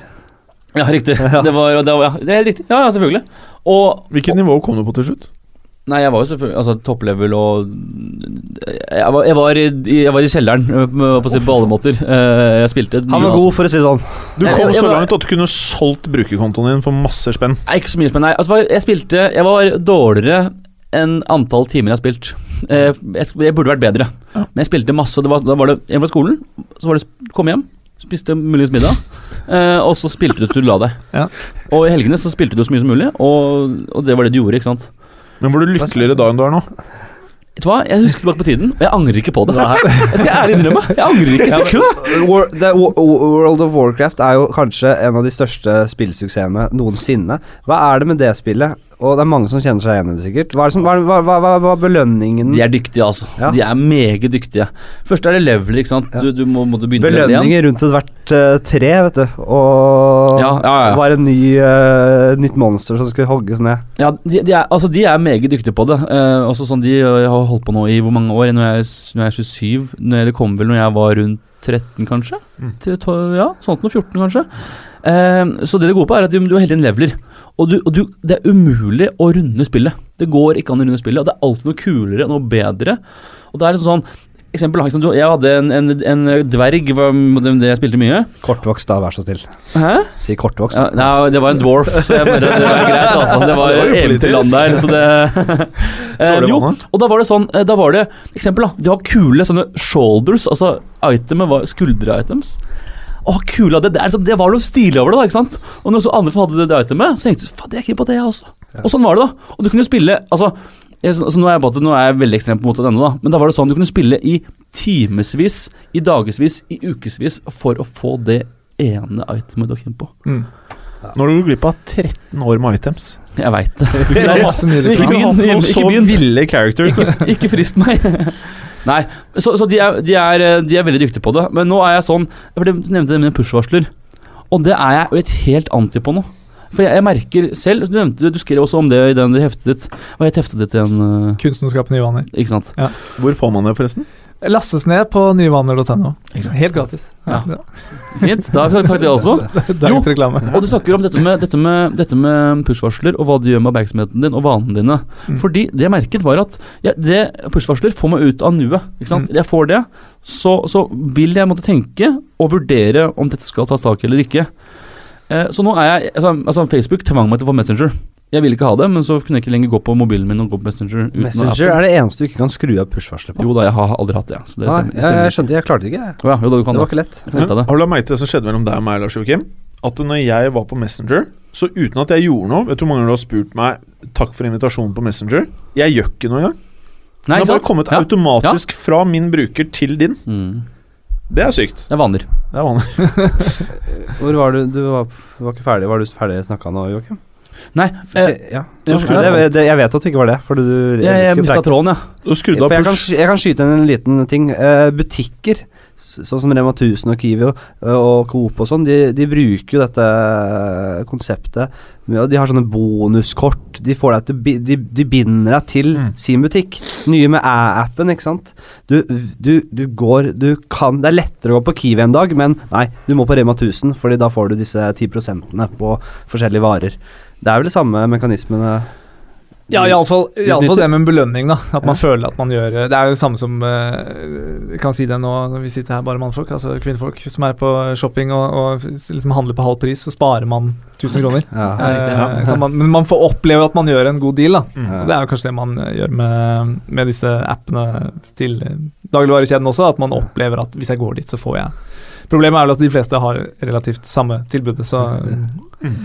Ja, riktig. Det var, det var ja, det er riktig. Ja, ja, selvfølgelig. Og Hvilket nivå kom du på til slutt? Nei, jeg var jo selvfølgelig Altså topplevel og jeg var, jeg, var i, jeg var i kjelleren, øh, på, på, si, på alle måter. Eh, Jeg spilte Han var god, for å si det sånn. Du kom jeg- jeg så var- langt at du kunne solgt brukerkontoen din for masse spenn. Nei, ikke så mye spenn, Nei, altså, jeg spilte Jeg var dårligere enn antall timer jeg har spilt. Eh, Jeg, jeg burde vært bedre, Ja. men jeg spilte masse. Det var, da var det en fra skolen, så var det kom hjem, spiste muligens middag, eh, og så spilte du til du la deg. Ja. Og i helgene så spilte du så mye som mulig, og, og det var det du gjorde, ikke sant. Men var du lykkeligere da enn du er nå? Vet du hva, jeg husker tilbake på tiden, og jeg angrer ikke på det. Jeg skal ærlig innrømme, jeg angrer ikke et sekund. Wo- World of Warcraft er jo kanskje en av de største spillsuksessene noensinne. Hva er det med det spillet? Og det er mange som kjenner seg igjen i det, sikkert. Hva er, det som, hva, er- hva, hva, er belønningen? De er dyktige, altså. Ja. De er meget dyktige. Først er det level, ikke sant. Ja. Du, du må, må du begynne. Belønninger rundt ethvert uh, tre, vet du. Og Ja, ja, ja. var en ny, uh, nytt monster som skulle hogges ned. Ja, de, de, er, altså, de er meget dyktige på det. Uh, også sånn, De øh, har holdt på nå i hvor mange år? Når jeg, er- når jeg er 27? Når det kom vel når jeg var rundt 13, kanskje? Mm. Til, tolv- ja, sånt noe 14, kanskje. Eh, så det det går på, er at du, du har hele tiden leveler. Og, du, og du, det er umulig å runde spillet. Det går ikke an å runde spillet, og det er alltid noe kulere, noe bedre. Og det er liksom sånn Eksempel, liksom, du, Jeg hadde en, en, en dverg, det det jeg spilte mye. Kortvokst, da, vær så snill. Hæ? Si kortvokst. Ja, nei, det var en dwarf, så jeg bare, det var greit, altså. Det var Det var eventyrland der, så det eh, Jo, og da var det sånn eh, Da var det Eksempel, da. De har kule sånne shoulders, altså itemet var skuldre-items. Å, kula, det, det, er, liksom- det var noe stilig over det, da, ikke sant? Og når så andre som hadde det, det itemet, så tenkte du fader, jeg er keen på det, jeg også. Og sånn var det, da. Og du kunne jo spille Altså, jeg, så, så nå, er jeg nå er jeg veldig ekstremt på motsatt ende, da. Men da var det sånn du kunne spille i timevis, i dagevis, i ukevis for å få det ene itemet du har keen på. mm. Nå har du gått glipp av 13 år med items. Jeg veit det. Du har hatt begynn, noen ikke så begynn. ville characters. Ikke, ikke frist meg. Nei, så, så de, er, de, er, de er veldig dyktige på det. Men nå er jeg sånn For Du nevnte det med push-varsler. Og det er jeg et helt anti på nå. For jeg, jeg merker selv Du nevnte du skrev også om det i den heftet ditt. Hva het heftet ditt igjen? Uh, Kunsten i vaner. Ikke sant? Hvor får man det, forresten? Lastes ned på nyvaner.no. Helt gratis. Ja. Fint. Da har vi sagt det også. Reklame. Og du snakker om dette med, dette med, dette med push-varsler og hva det gjør med oppmerksomheten din og vanene dine. Mm. Fordi det jeg merket, var at ja, det push-varsler får meg ut av nuet. Ikke sant? Mm. Jeg får det, så, så vil jeg måtte tenke og vurdere om dette skal tas tak eller ikke. Eh, så nå er jeg altså, altså, Facebook tvang meg til å få Messenger. Jeg ville ikke ha det, men så kunne jeg ikke lenger gå på mobilen min og gå på Messenger. uten Messenger er det eneste du ikke kan skru av push-varselet på. Jo da, jeg har aldri hatt det. Så det Nei, stemmer. jeg, stemmer. jeg skjønte, jeg klarte det ikke. Oh, ja, jo da, du kan Det var det. ikke lett. Har du lagt merke til det som skjedde mellom deg og meg, Lars Joakim? At når jeg var på Messenger, så uten at jeg gjorde noe Vet du hvor mange du har spurt meg takk for invitasjonen på Messenger? Jeg gjør ikke noe engang. Nei, Det har bare kommet Ja. automatisk fra min bruker til din. Mm. Det er sykt. Det er vaner. Det er vanlig. Hvor var du? Du var, var ikke ferdig? Var du ferdig snakka nå, Joakim? Nei, eh, ja. ja, det, jeg vet at du ikke var det. For du, jeg, jeg mista tråden, jeg. Du skrudde For av jeg kan, jeg kan skyte inn en liten ting. Uh, butikker, sånn som Rema 1000 og Kiwi og, og Coop og sånn, de, de bruker jo dette konseptet De har sånne bonuskort. De, får deg til, de, de binder deg til Mm. sin butikk. Nye med æ-appen, ikke sant. Du, du, du går Du kan Det er lettere å gå på Kiwi en dag, men nei, du må på Rema 1000, Fordi da får du disse 10% på forskjellige varer. Det er vel de samme mekanismene Ja, iallfall det med en belønning, da. At man Ja. føler at man gjør Det er jo det samme som eh, kan si det nå når vi sitter her, bare mannfolk, altså kvinnfolk, som er på shopping og, og liksom handler på halv pris, så sparer man 1000 kroner. Ja. Ja, ja. Eh, sant? man, men man får oppleve at man gjør en god deal, da. Mm. Ja. Og Det er jo kanskje det man eh, gjør med, med disse appene til eh, dagligvarekjeden også, at man opplever at hvis jeg går dit, så får jeg Problemet er vel at de fleste har relativt samme tilbudet, så Mm.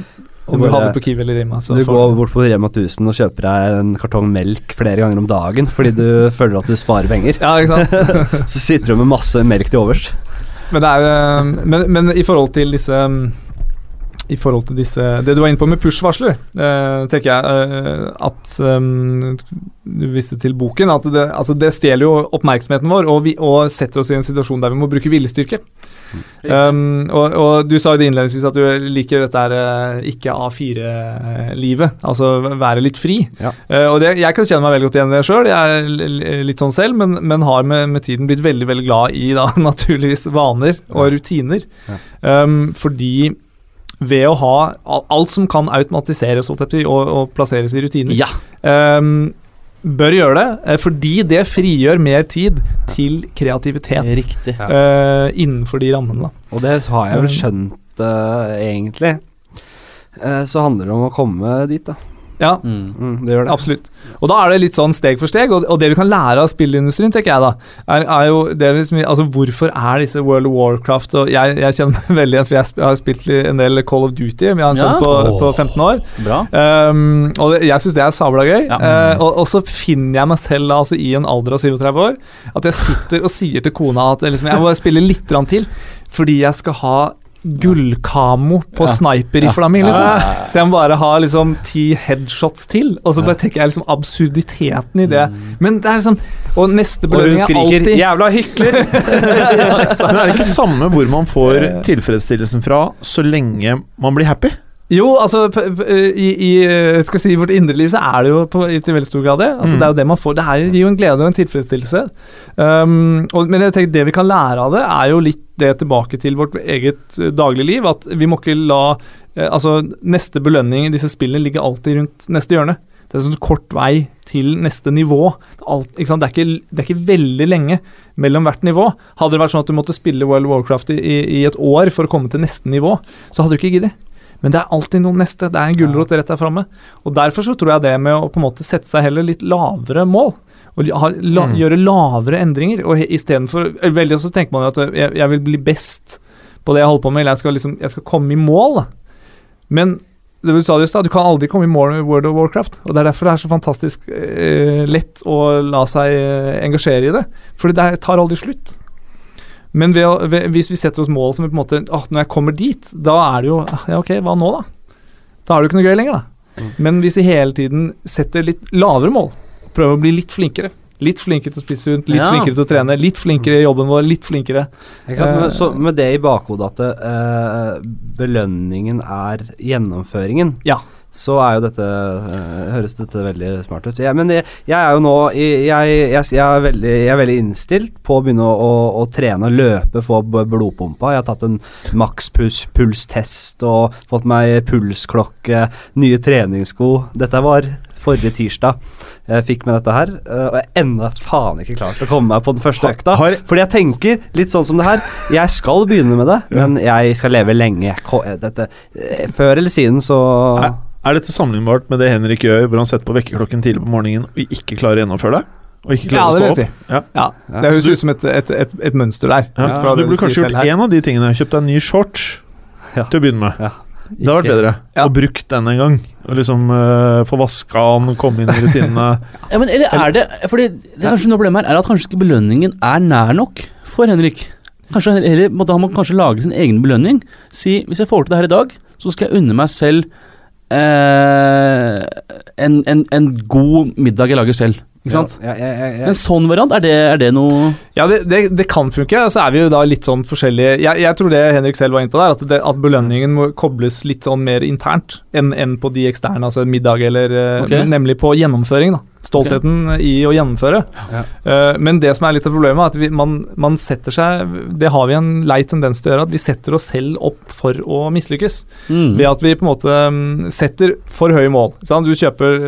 Om Du du på Kiwi eller Rima, du går bort på Rema 1000 og kjøper deg en kartong melk flere ganger om dagen fordi du føler at du sparer penger. Ja, ikke sant? Så sitter du med masse melk til overs. Men, det eh, men, men i forhold til disse I forhold til disse Det du var inne på med push-varsler, eh, tenker jeg eh, at um, Du viste til boken. At det, altså det stjeler jo oppmerksomheten vår og, vi, og setter oss i en situasjon der vi må bruke viljestyrke. Um, og, og du sa jo det innledningsvis at du liker dette her, eh, ikke A4-livet, altså være litt fri. Ja. Eh, og det, jeg kan kjenne meg veldig godt igjen i det sjøl, jeg er litt sånn selv, men, men har med, med tiden blitt veldig veldig glad i da naturligvis vaner og rutiner. Ja. Um, fordi ved å ha alt som kan automatiseres og, og plasseres i rutiner, Ja. um, bør gjøre det, eh, fordi det frigjør mer tid til kreativitet Riktig. Ja. uh, innenfor de rammene. Da. Og det har jeg vel skjønt uh, egentlig. Uh, så handler det om å komme dit, da. Ja, Mm. Mm, det gjør det. absolutt. Og da er det litt sånn steg for steg, og, og det vi kan lære av spillindustrien, tenker jeg da, er, er jo det vi, Altså, hvorfor er disse World of Warcraft og Jeg, jeg kjenner meg veldig igjen, for jeg har spilt en del Call of Duty, vi har en Ja. sånn på, oh. på 15 år. Bra. Um, og det, jeg syns det er sabla gøy. Ja. Uh, og, og så finner jeg meg selv da, altså, i en alder av 37 år at jeg sitter og sier til kona at jeg liksom, jeg må spille litt grann til, fordi jeg skal ha gullkamo på Ja. sniper-rifla mi. Liksom. Så jeg må bare ha liksom ti headshots til, og så bare tenker jeg liksom absurditeten i det. Men det er liksom Og neste belønning er alltid Og hun er skriker 'jævla hykler'! Men er det ikke samme hvor man får tilfredsstillelsen fra, så lenge man blir happy? Jo, altså i, i skal si, vårt indre liv så er det jo på, i veldig stor grad det. Altså, Mm. Det er jo det man får. Det her gir jo en glede og en tilfredsstillelse. Um, og, men jeg tenker det vi kan lære av det, er jo litt det tilbake til vårt eget dagligliv. At vi må ikke la Altså, neste belønning i disse spillene ligger alltid rundt neste hjørne. Det er sånn kort vei til neste nivå. Alt? Det, er ikke, det er ikke veldig lenge mellom hvert nivå. Hadde det vært sånn at du måtte spille World of Warcraft i, i, i et år for å komme til neste nivå, så hadde du ikke giddet. Men det er alltid noe neste. Det er en gulrot rett der framme. Og derfor så tror jeg det med å på en måte sette seg heller litt lavere mål, og ha, la, Mm. gjøre lavere endringer, og istedenfor Veldig ofte tenker man jo at jeg, jeg vil bli best på det jeg holder på med, eller jeg skal, liksom, jeg skal komme i mål. Men det du sa det i stad, du kan aldri komme i mål med World of Warcraft. Og det er derfor det er så fantastisk eh, lett å la seg eh, engasjere i det. Fordi det tar aldri slutt. Men ved å, ved, hvis vi setter oss mål som vi på en måte åh, Når jeg kommer dit, da er det jo ah, Ja, ok, hva nå, da? Da er det jo ikke noe gøy lenger, da. Men hvis vi hele tiden setter litt lavere mål, prøver å bli litt flinkere Litt flinkere til å spise sunt, litt Ja. flinkere til å trene, litt flinkere i jobben vår, litt flinkere sant? Eh, så med det i bakhodet at uh, belønningen er gjennomføringen. Ja. Så er jo dette eh, høres dette veldig smart ut. Ja, men jeg, jeg er jo nå jeg, jeg, jeg, er veldig, jeg er veldig innstilt på å begynne å, å, å trene og løpe, få blodpumpa. Jeg har tatt en makspulstest og fått meg pulsklokke, nye treningssko. Dette var forrige tirsdag jeg fikk med dette her, eh, og jeg ennå faen ikke klart å komme meg på den første økta. Fordi jeg tenker litt sånn som det her. Jeg skal begynne med det, men jeg skal leve lenge. Dette, eh, før eller siden så Er, dette sammenlignbart med det Henrik gjør, hvor han setter på vekkerklokken tidlig på morgenen og ikke klarer å gjennomføre det? Og ikke Ja, det vil å stå si. opp? Ja. Ja, Ja, Det høres ut som et, et, et, et mønster der. Ja, Ja, så du burde kanskje gjort én av de tingene. Kjøpt deg en ny shorts Ja. til å begynne med. Ja. Det har vært bedre. Ja. Og brukt den en gang. Og liksom uh, få vaska den, komme inn i rutinene. Ja, men eller er det Fordi det er kanskje noe problem her er at kanskje ikke belønningen er nær nok for Henrik. Kanskje han da må han kanskje lage sin egen belønning. Si hvis jeg får til det her i dag, så skal jeg unne meg selv eh, en, en, en god middag jeg lager selv. Ikke sant? Ja, ja, ja, En sånn variant, er det, er det noe Ja, det, det, det kan funke, så er vi jo da litt sånn forskjellige Jeg, jeg tror det Henrik selv var inne på der, at, at belønningen må kobles litt sånn mer internt enn enn på de eksterne, altså middag eller okay. Nemlig på gjennomføring, da. Stoltheten i å gjennomføre. Ja. Uh, men det som er litt av problemet, er at vi, man, man setter seg Det har vi en lei tendens til å gjøre, at vi setter oss selv opp for å mislykkes. mm. Ved at vi på en måte mm, setter for høye mål. Sant? Du kjøper,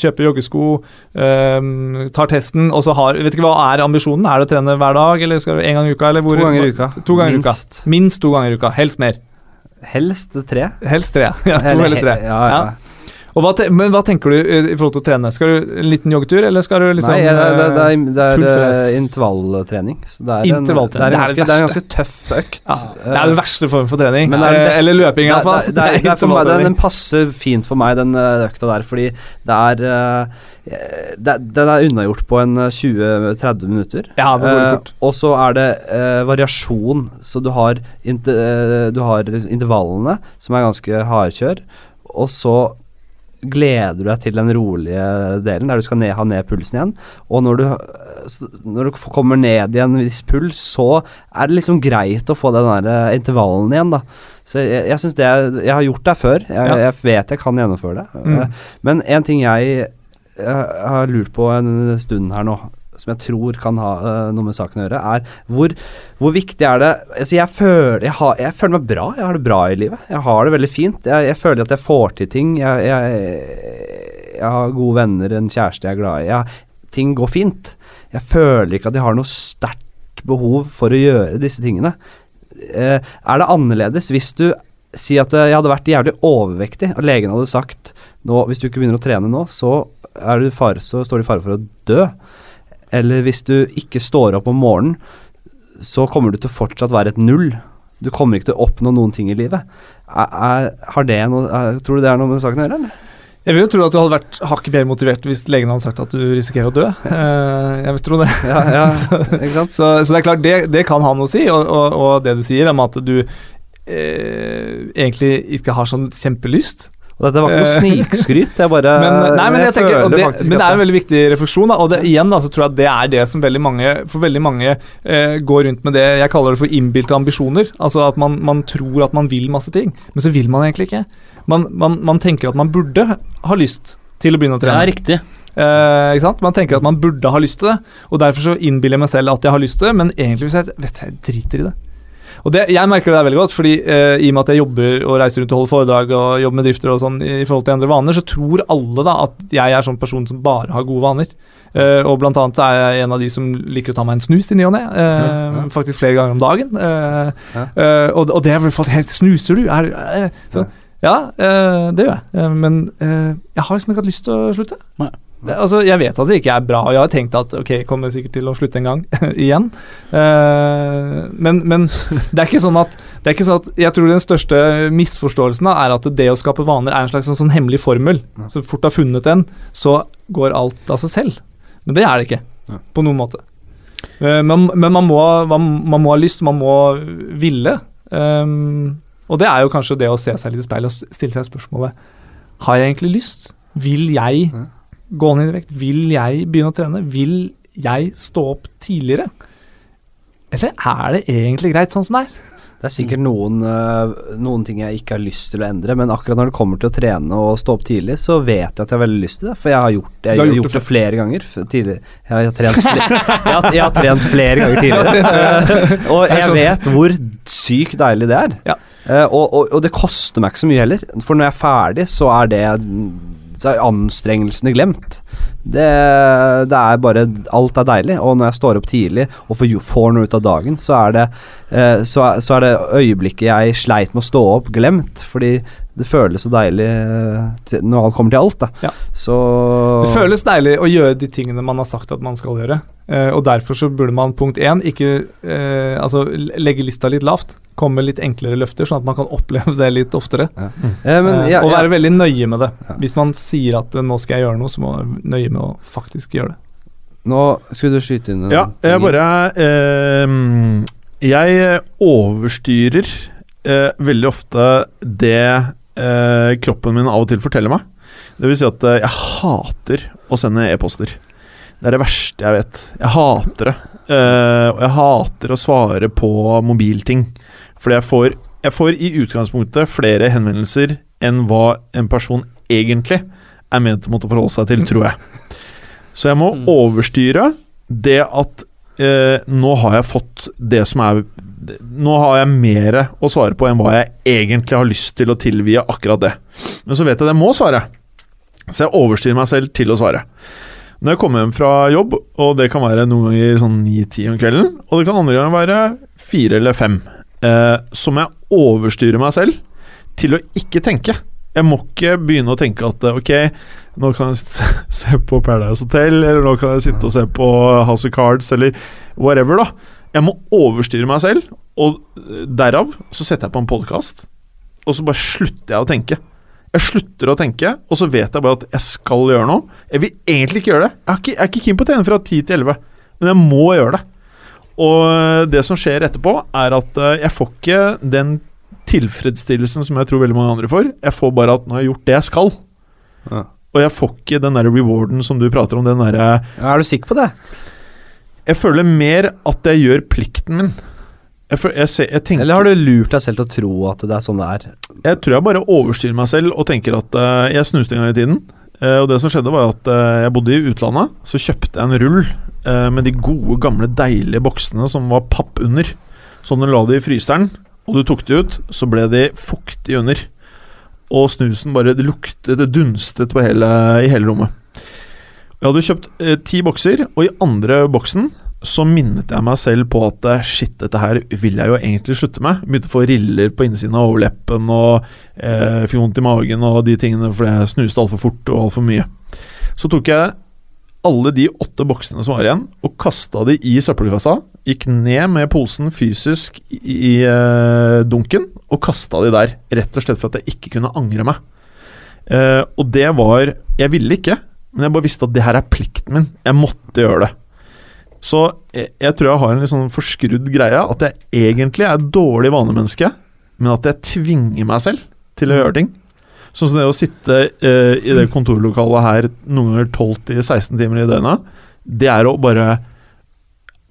kjøper joggesko, ehm, tar testen, og så har Vet ikke hva er ambisjonen? Er det å trene hver dag, eller skal du en gang i uka? Eller hvor, to ganger i uka. To ganger Minst. uka. Minst. Minst to ganger i uka. Helst mer. Helst tre. Helst tre. Ja, to Eller eller tre. Ja, Ja, ja. Hva te men hva tenker du eh, i forhold til å trene? Skal du en liten joggetur, eller skal du liksom Nei, det, det, det er, det er eh, det er, Intervalltrening. er, en Det er en ganske tøff økt. ja, Det er den verste form for trening. Er Eh, eller løping, Det, hvert det, det, er- det for meg, den, den passer fint for meg, den eh, økta der, fordi det er eh, Den er unnagjort på en eh, 20-30 minutter. Ja, det går Eh, fort. og så er det eh, variasjon, så du har, inter, eh, du har intervallene, som er ganske hardkjør, og så gleder du deg til den rolige delen, der du skal ned, ha ned pulsen igjen. Og når du, eh, når du kommer ned i en viss puls, så er det liksom greit å få den der eh, intervallen igjen, da. Så jeg, jeg synes det Jeg har gjort det før, jeg, Ja. jeg vet jeg kan gjennomføre det. Mm. Eh, Men en ting jeg, jeg har lurt på en stund her nå, som jeg tror kan ha uh, noe med saken å gjøre, er hvor, hvor viktig er det altså jeg, føler, jeg, har, jeg føler meg bra, jeg har det bra i livet. Jeg har det veldig fint. Jeg, jeg føler at jeg får til ting. Jeg, har gode venner, en kjæreste jeg er glad i. Ting går fint. Jeg føler ikke at jeg har noe sterkt behov for å gjøre disse tingene. Uh, er det annerledes hvis du sier at eh, jeg hadde vært jævlig overvektig, og legen hadde sagt nå, hvis du ikke begynner å trene nå, så, du fare, så står du i fare for å dø. Eller hvis du ikke står opp om morgenen, så kommer du til å fortsatt være et null. Du kommer ikke til å oppnå noen ting i livet. Er, er, har det noe, er, tror du det er noe med saken å gjøre, eller? Jeg vil jo tro at du hadde vært hakket mer motivert hvis legen hadde sagt at du risikerer å dø. Eh, jeg vil tro det. Ja, ja, sant? Så, så det er klart, det, det kan ha noe å si, og, og, og det du sier om at du eh, egentlig ikke har sånn kjempelyst. Og dette var ikke noe snikskryt, jeg bare Men, nei, men, jeg tenker, føler det, faktisk men det er en veldig viktig refleksjon. Da, og det, igjen da, så tror jeg det er det som veldig mange For veldig mange eh, går rundt med det jeg kaller det for innbilte ambisjoner. Altså at man, man tror at man vil masse ting, men så vil man egentlig ikke. Man, man, man tenker at man burde ha lyst til å begynne å Det trene. er riktig. Eh, ikke sant? Man tenker at man burde ha lyst til det, og derfor så innbiller jeg meg selv at jeg har lyst til det, men egentlig hvis jeg vet jeg driter i det. Og det, Jeg merker det der veldig godt, fordi eh, i og med at jeg jobber og reiser rundt og holder foredrag og jobber med drifter og sånn i forhold til andre vaner, så tror alle da at jeg er sånn person som bare har gode vaner. Eh, og blant annet er jeg en av de som liker å ta meg en snus i ny og ne. eh, Ja, ja. Faktisk flere ganger om dagen. Eh, Ja. eh, og, og det er vel for helt Snuser du? Er, du- sånn. så, ja, eh, det gjør jeg. Eh, men eh, jeg har liksom ikke hatt lyst til å slutte. Nei. Det, altså, jeg vet at det ikke er bra, og jeg har tenkt at ok, kommer sikkert til å slutte en gang igjen. Uh, men, men det er ikke sånn at det er ikke sånn at Jeg tror den største misforståelsen da, er at det å skape vaner er en slags sånn, sånn hemmelig formel. Så fort du har funnet den, så går alt av seg selv. Men det er det ikke, Ja. på noen måte. Uh, men men man, må, man, man må ha lyst, man må ville. Um, og det er jo kanskje det å se seg litt i speilet og stille seg spørsmålet Har jeg egentlig lyst? Vil jeg. Gå ned i vekt? Vil jeg begynne å trene? Vil jeg stå opp tidligere? Eller er det egentlig greit sånn som det er? Det er sikkert noen, øh, noen ting jeg ikke har lyst til å endre, men akkurat når det kommer til å trene og stå opp tidlig, så vet jeg at jeg har veldig lyst til det. For jeg har gjort jeg har gjort gjort det flere ganger tidligere. Jeg har, jeg har, trent, flere, jeg har, jeg har trent flere ganger tidligere. Eh, og Jeg jeg vet hvor sykt deilig det er. Ja. Eh, og, og, og det koster meg ikke så mye heller. For når jeg er ferdig, så er det så er anstrengelsene glemt. Det, det er bare Alt er deilig. Og når jeg står opp tidlig og får, noe ut av dagen, så er det eh, så, er- så er det øyeblikket jeg sleit med å stå opp, glemt. Fordi det føles så deilig eh, til, når alt kommer til alt. Da. Ja. Så Det føles deilig å gjøre de tingene man har sagt at man skal gjøre. Eh, og derfor så burde man punkt én ikke eh, altså legge lista litt lavt. Komme med litt enklere løfter, sånn at man kan oppleve det litt oftere. eh, men, Eh, ja, og ja. være veldig nøye med det. Ja. Hvis man sier at eh, nå skal jeg gjøre noe, så må man være nøye med å faktisk gjøre det. Nå skulle du skyte inn Ja, ting. jeg bare eh, Jeg overstyrer eh, veldig ofte det eh, kroppen min av og til forteller meg. Det vil si at eh, jeg hater å sende e-poster. Det er det verste jeg vet. Jeg hater det. Eh, og jeg hater å svare på mobilting. Fordi jeg får, jeg får i utgangspunktet flere henvendelser enn hva en person egentlig er ment å måtte forholde seg til, tror jeg. Så jeg må Mm. overstyre det at eh, nå har jeg fått det som er Nå har jeg mer å svare på enn hva jeg egentlig har lyst til å tilvie akkurat det. Men så vet jeg at jeg må svare. Så jeg overstyrer meg selv til å svare. Når jeg kommer hjem fra jobb, og det kan være noen ganger sånn 9-10 om kvelden, og det kan andre ganger være fire eller fem, eh, så må jeg overstyre meg selv til å ikke tenke. Jeg må ikke begynne å tenke at eh, ok, nå kan jeg se på Paradise Hotel, eller nå kan jeg sitte og se på House of Cards, eller whatever, da. Jeg må overstyre meg selv, og derav så setter jeg på en podkast, og så bare slutter jeg å tenke. Jeg slutter å tenke, og så vet jeg bare at jeg skal gjøre noe. Jeg vil egentlig ikke gjøre det. Jeg er ikke, jeg keen på å tjene fra 10 til 11, men jeg må gjøre det. Og eh, det som skjer etterpå, er at eh, jeg får ikke den tilfredsstillelsen som jeg tror veldig mange andre får. Jeg får bare at nå har jeg gjort det jeg skal. Ja. Og jeg får ikke den der rewarden som du prater om. Den derre Ja, Er du sikker på det? Jeg føler mer at jeg gjør plikten min. Jeg, føler, jeg, ser, jeg tenker Eller har du lurt deg selv til å tro at det er sånn det er? Jeg tror jeg bare overstyrer meg selv og tenker at uh, jeg snuste en gang i tiden. Eh, og det som skjedde, var at eh, jeg bodde i utlandet. Så kjøpte jeg en rull eh, med de gode, gamle, deilige boksene som var papp under. Så når du la de i fryseren, og du tok de ut, så ble de fuktige under. Og snusen bare Det luktet, det dunstet hele, i hele rommet. Jeg hadde kjøpt ti bokser, og i andre boksen så minnet jeg meg selv på at eh, shit, dette her vil jeg jo egentlig slutte med. Begynte å få riller på innsiden av overleppen og eh, fikk vondt i magen og de tingene fordi jeg snuste altfor fort og altfor mye. Så tok jeg alle de åtte boksene som var igjen, og kasta de i søppelkassa. Gikk ned med posen fysisk i, i eh, dunken og kasta de der. Rett og slett for at jeg ikke kunne angre meg. Eh, og det var Jeg ville ikke, men jeg bare visste at det her er plikten min. Jeg måtte gjøre det. Så jeg, jeg tror jeg har en litt sånn forskrudd greie. At jeg egentlig er et dårlig vanemenneske, men at jeg tvinger meg selv til å gjøre ting. Sånn som det å sitte eh, i det kontorlokalet her noen ganger 12-16 timer i døgnet. Det er å bare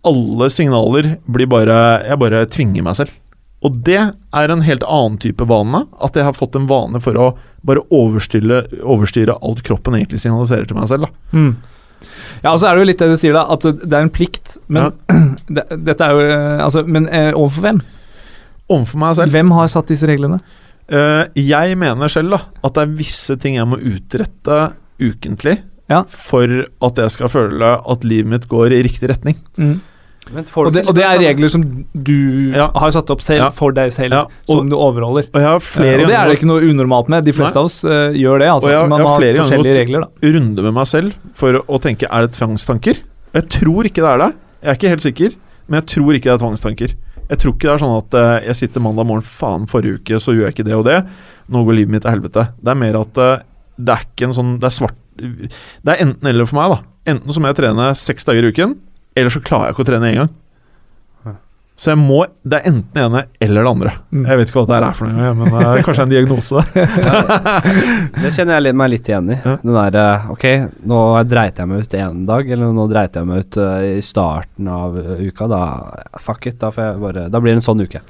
Alle signaler blir bare Jeg bare tvinger meg selv. Og det er en helt annen type vane. At jeg har fått en vane for å bare overstyre, overstyre alt kroppen egentlig signaliserer til meg selv. Da. Mm. Ja, og så er det jo litt det du sier, da, at det er en plikt. Men det, dette er jo eh, Altså, men eh, overfor hvem? Overfor meg selv. Hvem har satt disse reglene? Uh, jeg mener selv da at det er visse ting jeg må utrette ukentlig Ja. for at jeg skal føle at livet mitt går i riktig retning. Får Og, det, og det er regler som du Ja. har satt opp selv Ja. for deg selv, Ja, og- som du overholder. Og flere og det er det ikke noe unormalt med. De fleste Nei. av oss uh, gjør det. altså. Man har har forskjellige regler. da. runde med meg selv for å tenke er det tvangstanker. Jeg tror ikke det er det. Jeg er ikke helt sikker, men jeg tror ikke det er tvangstanker. Jeg tror ikke det er sånn at uh, jeg sitter mandag morgen Faen, forrige uke så gjør jeg ikke det og det. Nå går livet mitt til helvete. Det er mer at uh, det er ikke en sånn Det er svart Det er enten-eller for meg, da. Enten så må jeg trene seks dager i uken, eller så klarer jeg ikke å trene én gang. Så jeg må Det er enten det ene eller det andre. Mm. Jeg vet ikke hva det er for noe, men det er kanskje en diagnose. Det kjenner jeg meg litt igjen i. Den der Ok, nå dreit jeg meg ut en dag, eller nå dreit jeg meg ut eh, i starten av eh, uka. Da fuck it, da, får jeg bare, da blir det en sånn uke.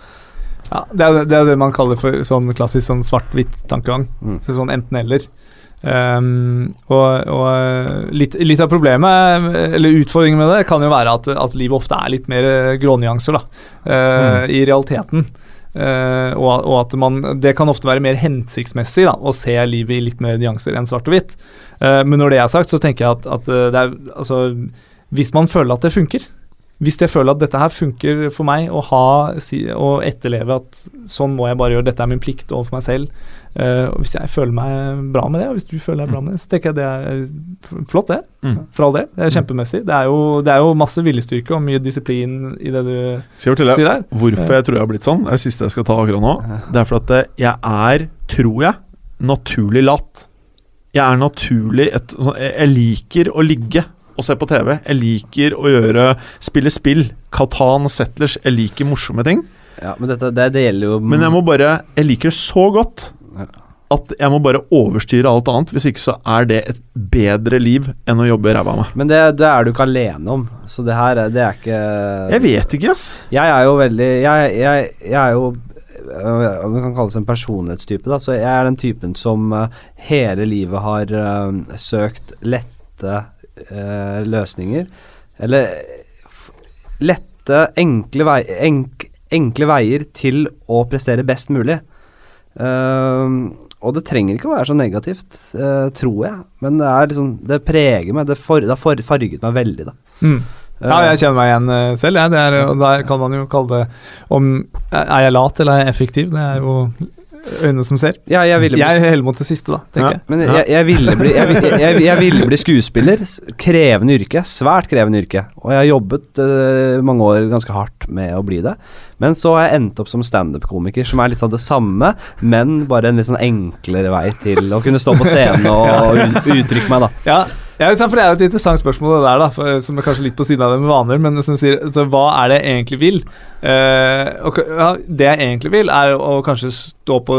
Ja, det er det, er det man kaller for sånn klassisk sånn svart-hvitt-tankegang. Mm. Så sånn enten-eller. Um, og og litt, litt av problemet, eller utfordringen med det, kan jo være at, at livet ofte er litt mer grånyanser, da. Uh, I realiteten. Uh, og, og, at man Det kan ofte være mer hensiktsmessig da, å se livet i litt mer nyanser enn svart og hvitt. Uh, men når det er sagt, så tenker jeg at, at det er Altså, hvis man føler at det funker, hvis jeg føler at dette her funker for meg, å ha, å etterleve at sånn må jeg bare gjøre, dette er min plikt overfor meg selv uh, og Hvis jeg føler meg bra med det, og hvis du føler deg bra med det, så tenker jeg det er flott, det. Mm. For all del. Det er kjempemessig. Det er jo, det er jo masse viljestyrke og mye disiplin i det du Skal jeg sier der. hvorfor jeg tror jeg har blitt sånn? Det er det siste jeg skal ta akkurat nå. Det er fordi at eh, jeg er, tror jeg, naturlig lat. Jeg er naturlig et, sånn- jeg liker å ligge og se på TV. Jeg liker å gjøre spille spill. Katan og Settlers. Jeg liker morsomme ting. Ja, men dette, det, det gjelder jo Men jeg må bare Jeg liker det så godt. At jeg må bare overstyre alt annet. Hvis ikke så er det et bedre liv enn å jobbe ræva av meg. Men det, det er du ikke alene om, så det her er- det er ikke Jeg vet ikke, ass. Jeg er jo veldig Jeg, jeg, jeg er jo øh, om det kan kalles en personlighetstype, da. Så jeg er den typen som øh, hele livet har uh, søkt lette uh, løsninger. Eller f- lette, enkle, vei, enk, enkle veier til å prestere best mulig. Ehm, og det trenger ikke å være så negativt, øh, tror jeg. Men det er liksom Det preger meg. Det, for, det har for, farget meg veldig, da. Mm. Ja, jeg kjenner meg igjen eh, selv. Jeg. Det er, og der kan man jo kalle det om Er jeg lat eller er jeg effektiv? Det er jo øynene som ser. Ja, jeg ville bli Jeg heller mot det siste, da, tenker Ja. jeg. Men jeg, jeg, ville bli, jeg, jeg, jeg ville bli skuespiller. Krevende yrke. Svært krevende yrke. Og jeg har jobbet uh, mange år ganske hardt med å bli det. Men så har jeg endt opp som standup-komiker, som er litt av det samme, men bare en litt sånn enklere vei til å kunne stå på scenen og og uttrykke meg, da. Ja, ja, for Det er jo et interessant spørsmål, det der, da, for, som er kanskje litt på siden av det med vaner. Men som sier, altså, hva er det jeg egentlig vil? Uh, og, ja, det jeg egentlig vil, er å kanskje stå på,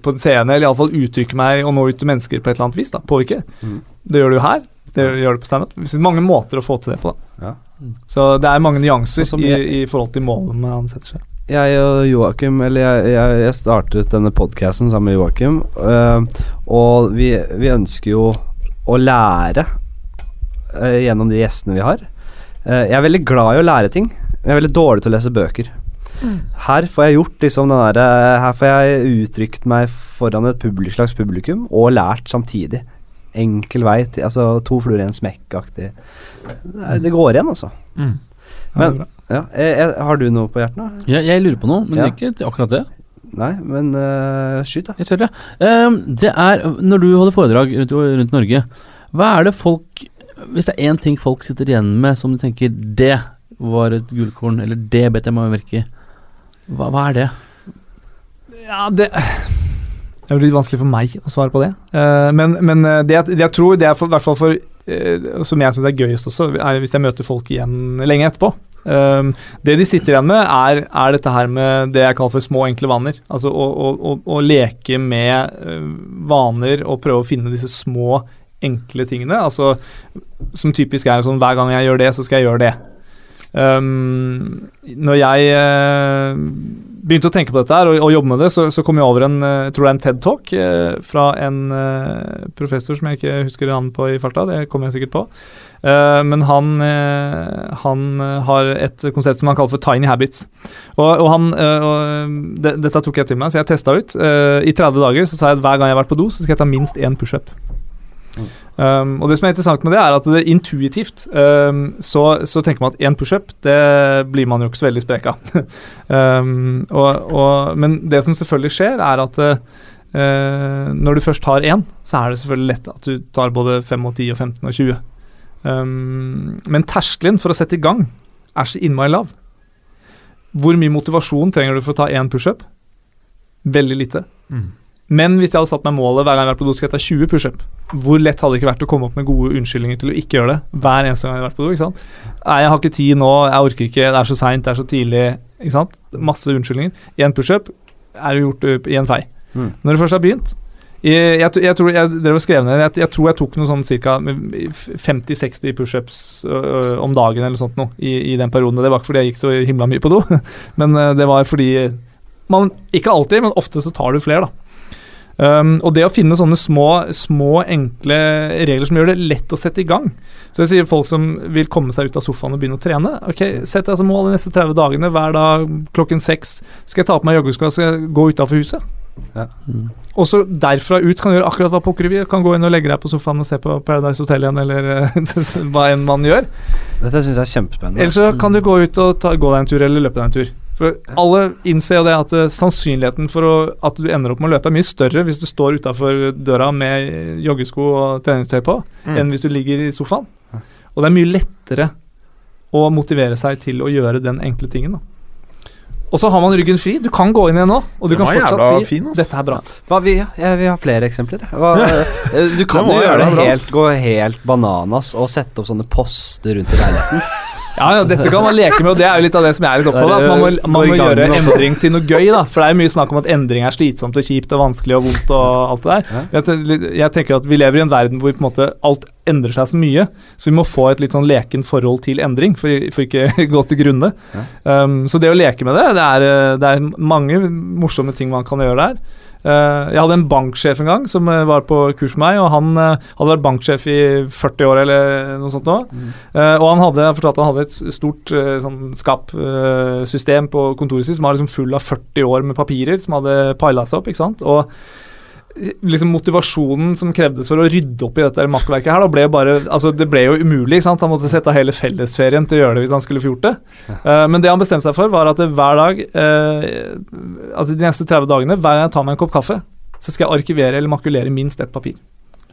på en scene, eller iallfall uttrykke meg og nå ut til mennesker på et eller annet vis. da, Påvirke. Mm. Det gjør du her. Det gjør du på standup. Det er mange måter å få til det på. da. Ja. Så det er mange nyanser i, i forhold til målene han setter seg. Jeg og Joakim, eller jeg, jeg, jeg startet denne podkasten sammen med Joakim, uh, og vi, vi ønsker jo å lære øh, gjennom de gjestene vi har. Uh, jeg er veldig glad i å lære ting, men jeg er veldig dårlig til å lese bøker. Her får jeg gjort liksom den derre Her får jeg uttrykt meg foran et publik, slags publikum, og lært samtidig. Enkel vei til Altså to fluer i en smekk-aktig. Det, det går igjen, altså. Mm. Men-. Ja, jeg, jeg, har du noe på hjertet? nå? Jeg, jeg lurer på noe, men Ja. det er ikke akkurat det. Nei, men uh, skyt, da. Jeg tør, det. Um, det er Når du holder foredrag rundt, rundt Norge, hva er det folk Hvis det er én ting folk sitter igjen med som de tenker Det var et gullkorn, eller det bet jeg meg merke i. Hva, hva er det? Ja, det Det blir litt vanskelig for meg å svare på det. Uh, men men eh, det, jeg, det jeg tror, det er i hvert fall for uh, Som jeg syns er gøyest også, er hvis jeg møter folk igjen lenge etterpå. Um, det de sitter igjen med, er, er dette her med det jeg kaller for små, enkle vaner. Altså å, å, å, å leke med vaner og prøve å finne disse små, enkle tingene. Altså som typisk er sånn hver gang jeg gjør det, så skal jeg gjøre det. Um, når jeg uh, begynte å tenke på dette her og, og jobbe med det, så, så kom jeg over en eh, jeg tror det er en TED-talk uh, fra en uh, professor som jeg ikke husker navnet på i farta. Det kommer jeg sikkert på. Men han, han har et konsept som han kaller for tiny habits. Og, og han, og, det, Dette tok jeg til meg, så jeg testa ut. I 30 dager så sa jeg at hver gang jeg har vært på do, så skal jeg ta minst én pushup. Um, og det som er interessant med det, er at det intuitivt um, så, så tenker man at én pushup, det blir man jo ikke så veldig sprek av. um, og, og, men det som selvfølgelig skjer, er at uh, når du først tar én, så er det selvfølgelig lett at du tar både 5 og 10 og 15 og 20. Um, men terskelen for å sette i gang er så innmari lav. Hvor mye motivasjon trenger du for å ta én pushup? Veldig lite. Mm. Men hvis jeg hadde satt meg målet hver gang jeg har vært på do, skal jeg ta 20 pushup. Hvor lett hadde det ikke vært å komme opp med gode unnskyldninger til å ikke gjøre det hver eneste gang jeg har vært på do? ikke sant? Nei, jeg har ikke tid nå, jeg orker ikke, det er så seint, det er så tidlig. ikke sant? Masse unnskyldninger. Én pushup er jo gjort i en fei. Mm. Når du først har begynt jeg, jeg, jeg tror jeg drev og skrev ned jeg, jeg tror jeg tok noe sånn ca. 50-60 pushups om dagen eller sånt noe i, i den perioden. Det var ikke fordi jeg gikk så himla mye på do, men det var fordi man, ikke alltid, men ofte så tar du flere, da. Um, og det å finne sånne små, små, enkle regler som gjør det lett å sette i gang. Så jeg sier folk som vil komme seg ut av sofaen og begynne å trene. Ok, Sett deg som mål de neste 30 dagene. Hver dag klokken seks skal jeg ta på meg joggesko og gå utafor huset. Ja. Mm. Og så derfra ut kan du gjøre akkurat hva pokker du vil. Kan gå inn og legge deg på sofaen og se på Paradise Hotel igjen, eller hva enn man gjør. Dette syns jeg er kjempespennende. Eller så kan du gå ut og ta, gå deg en tur, eller løpe deg en tur. For alle innser jo det at uh, sannsynligheten for å, at du ender opp med å løpe, er mye større hvis du står utafor døra med joggesko og treningstøy på, mm. enn hvis du ligger i sofaen. Og det er mye lettere å motivere seg til å gjøre den enkle tingen. da. Og så har man ryggen fri. Du kan gå inn igjen nå, og du kan fortsatt si fin, 'dette er bra'. Hva, vi, ja, vi, har flere eksempler. Hva, eh, du kan jo gjøre det helt, gå helt bananas og sette opp sånne poster rundt i leiligheten. Ja, ja, dette kan man leke med, og det er jo litt av det som jeg er litt opptatt av. At man må, man må gjøre endring til noe gøy, da. For det er mye snakk om at endring er slitsomt og kjipt og vanskelig og vondt og alt det der. Jeg, tenker at vi lever i en verden hvor på en måte alt endrer seg så mye, så vi må få et litt sånn leken forhold til endring, for, for ikke gå til grunne. Um, så det å leke med det, det er, det er mange morsomme ting man kan gjøre der. Uh, jeg hadde en banksjef en gang som uh, var på kurs med meg, og han uh, hadde vært banksjef i 40 år eller noe sånt nå. Mm. og han hadde fortalt at han hadde et stort sånn skapsystem på kontoret sitt som var liksom full av 40 år med papirer som hadde paila seg opp. ikke sant? Og liksom motivasjonen som krevdes for å rydde opp i dette makkverket her, da ble bare, altså det ble jo umulig. ikke sant? Han måtte sette av hele fellesferien til å gjøre det hvis han skulle få gjort det. Uh, men det han bestemte seg for, var at hver dag, uh, altså de neste 30 dagene, hver gang jeg tar meg en kopp kaffe, så skal jeg arkivere eller makulere minst ett papir.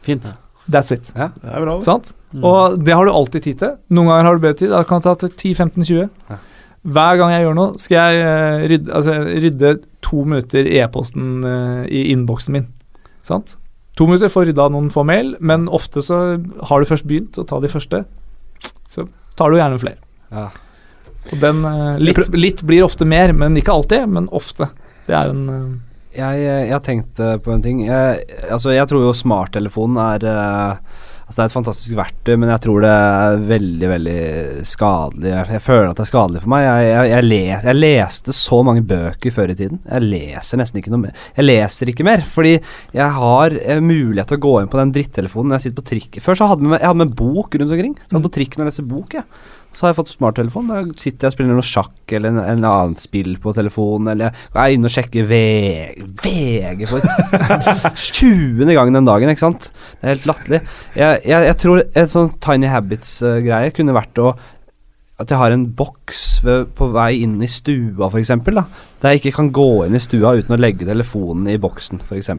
Fint. That's it. Ja, det er bra. Sant? Mm. Og det har du alltid tid til. Noen ganger har du bedre tid. Det kan ta til 10-15-20. Ja. Hver gang jeg gjør noe, skal jeg uh, rydde, altså, rydde to minutter i e-posten i innboksen min. Sant? To minutter for rydda noen få mail, men ofte så har du først begynt å ta de første, så tar du gjerne flere. Ja. Og den uh, litt, litt, blir ofte mer, men ikke alltid, men ofte. Det er en uh, jeg, jeg, har tenkt på en ting. Jeg, altså, jeg tror jo smarttelefonen er uh, Altså Det er et fantastisk verktøy, men jeg tror det er veldig veldig skadelig. Jeg, føler at det er skadelig for meg. Jeg, jeg, jeg, les, jeg, leste så mange bøker før i tiden. Jeg leser nesten ikke noe mer. Jeg leser ikke mer, fordi jeg har eh, mulighet til å gå inn på den drittelefonen når jeg sitter på trikk. Før så hadde jeg med, jeg hadde med bok rundt omkring. Satt på trikken og leste bok. Jeg. Så har jeg fått smarttelefon. Da sitter jeg og spiller noe sjakk eller en, en annen spill på telefonen. Eller jeg er inne og sjekker VG, VG for 20. gang den dagen, ikke sant. Det er helt latterlig. Jeg, jeg, jeg, tror en sånn Tiny Habits-greie kunne vært å at jeg har en boks ved, på vei inn i stua, f.eks. Der jeg ikke kan gå inn i stua uten å legge telefonen i boksen, f.eks.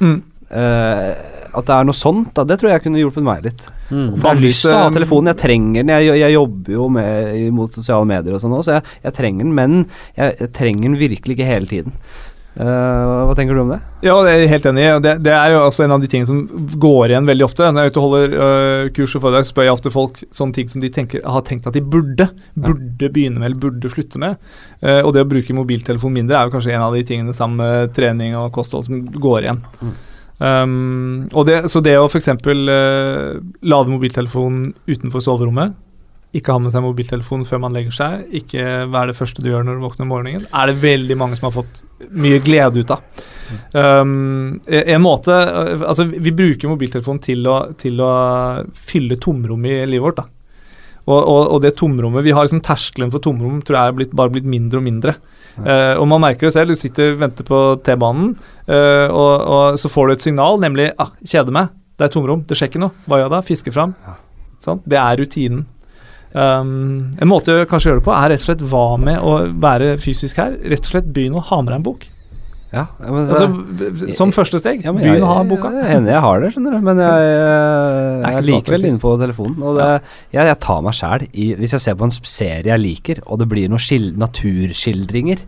Mm. Uh, at det er noe sånt, da, det tror jeg kunne hjulpet meg litt. Mm. For jeg har lyst til å ha telefonen, jeg trenger den. Jeg, jeg jobber jo med, mot sosiale medier og sånn òg, så jeg, jeg, trenger den, men jeg, jeg, trenger den virkelig ikke hele tiden. Uh, hva tenker du om det? Ja, det er helt enig. Det, det, er jo altså en av de tingene som går igjen veldig ofte. Når jeg er ute og holder uh, kurs og foredrag, spør jeg ofte folk sånne ting som de tenker, har tenkt at de burde. Burde ja. begynne med eller burde slutte med. Uh, og det å bruke mobiltelefon mindre er jo kanskje en av de tingene sammen med trening og kosthold som går igjen. Mm. Um, det, så det å f.eks. Uh, lade mobiltelefonen utenfor soverommet, ikke ha med seg mobiltelefonen før man legger seg, ikke være det første du gjør når du våkner om morgenen, er det veldig mange som har fått mye glede ut av. Um, en måte Altså, vi bruker mobiltelefonen til å, til å fylle tomrom i livet vårt. da. Og, og, og, det tomrommet Vi har liksom terskelen for tomrom tror jeg er blitt, bare blitt mindre og mindre. Uh, og man merker det selv. Du sitter og venter på T-banen, uh, og, og, så får du et signal, nemlig ah, 'kjeder meg', det er tomrom, det skjer ikke noe. Hva gjør jeg da? Fisker fram. Sånn? Det er rutinen. Um, en måte å kanskje gjøre det på, er rett og slett hva med å være fysisk her? Rett og slett begynne å ha med deg en bok. Ja, men, altså, som første steg, ja, begynn å ha boka. Hender jeg har det, skjønner du. Men jeg, jeg, jeg er likevel inne på telefonen. Og det, jeg, jeg, tar meg sjæl i Hvis jeg ser på en serie jeg liker, og det blir noen naturskildringer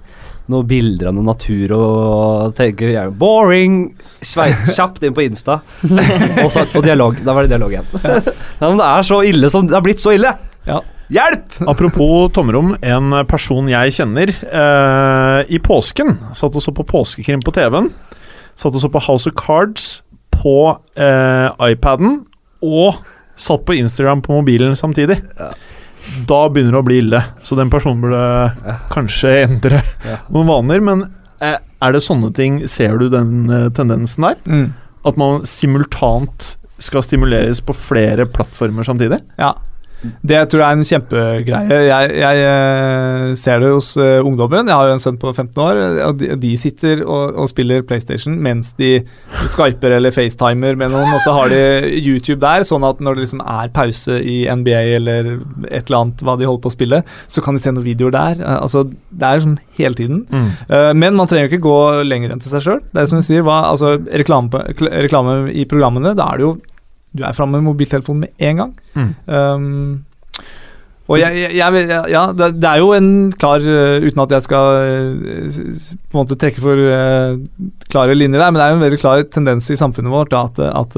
noen bilder av noe natur og tenker gjerne 'boring', kjapt inn på Insta. og, så, og dialog. Da var det dialog igjen. ja, men det er så ille som Det har blitt så ille! Ja. Hjelp! Apropos tomrom, en person jeg kjenner eh, i påsken satt og så på påskekrim på TV-en. Satt og så på House of Cards på eh, iPaden, og satt på Instagram på mobilen samtidig. Ja. Da begynner det å bli ille, så den personen burde ja. kanskje endre noen vaner. Men eh, er det sånne ting Ser du den eh, tendensen der? Mm. At man simultant skal stimuleres på flere plattformer samtidig? Ja. Det tror jeg er en kjempegreie. Jeg, jeg eh, ser det hos eh, ungdommen. Jeg har jo en sønn på 15 år. og De, de sitter og, og spiller PlayStation mens de skyper eller facetimer med noen, og så har de YouTube der, sånn at når det liksom er pause i NBA eller et eller annet hva de holder på å spille, så kan de se noen videoer der. Eh, altså, Det er sånn hele tiden. Mm. men man trenger jo ikke gå lenger enn til seg sjøl. Det er som du sier, hva, altså, reklame, reklame i programmene, da er det jo Du er framme med mobiltelefonen med en gang. Mm. Um, og jeg, jeg, jeg, ja, det, er jo en klar uh, Uten at jeg skal s- på en måte trekke for uh, klare linjer der, men det er jo en veldig klar tendens i samfunnet vårt da, at, at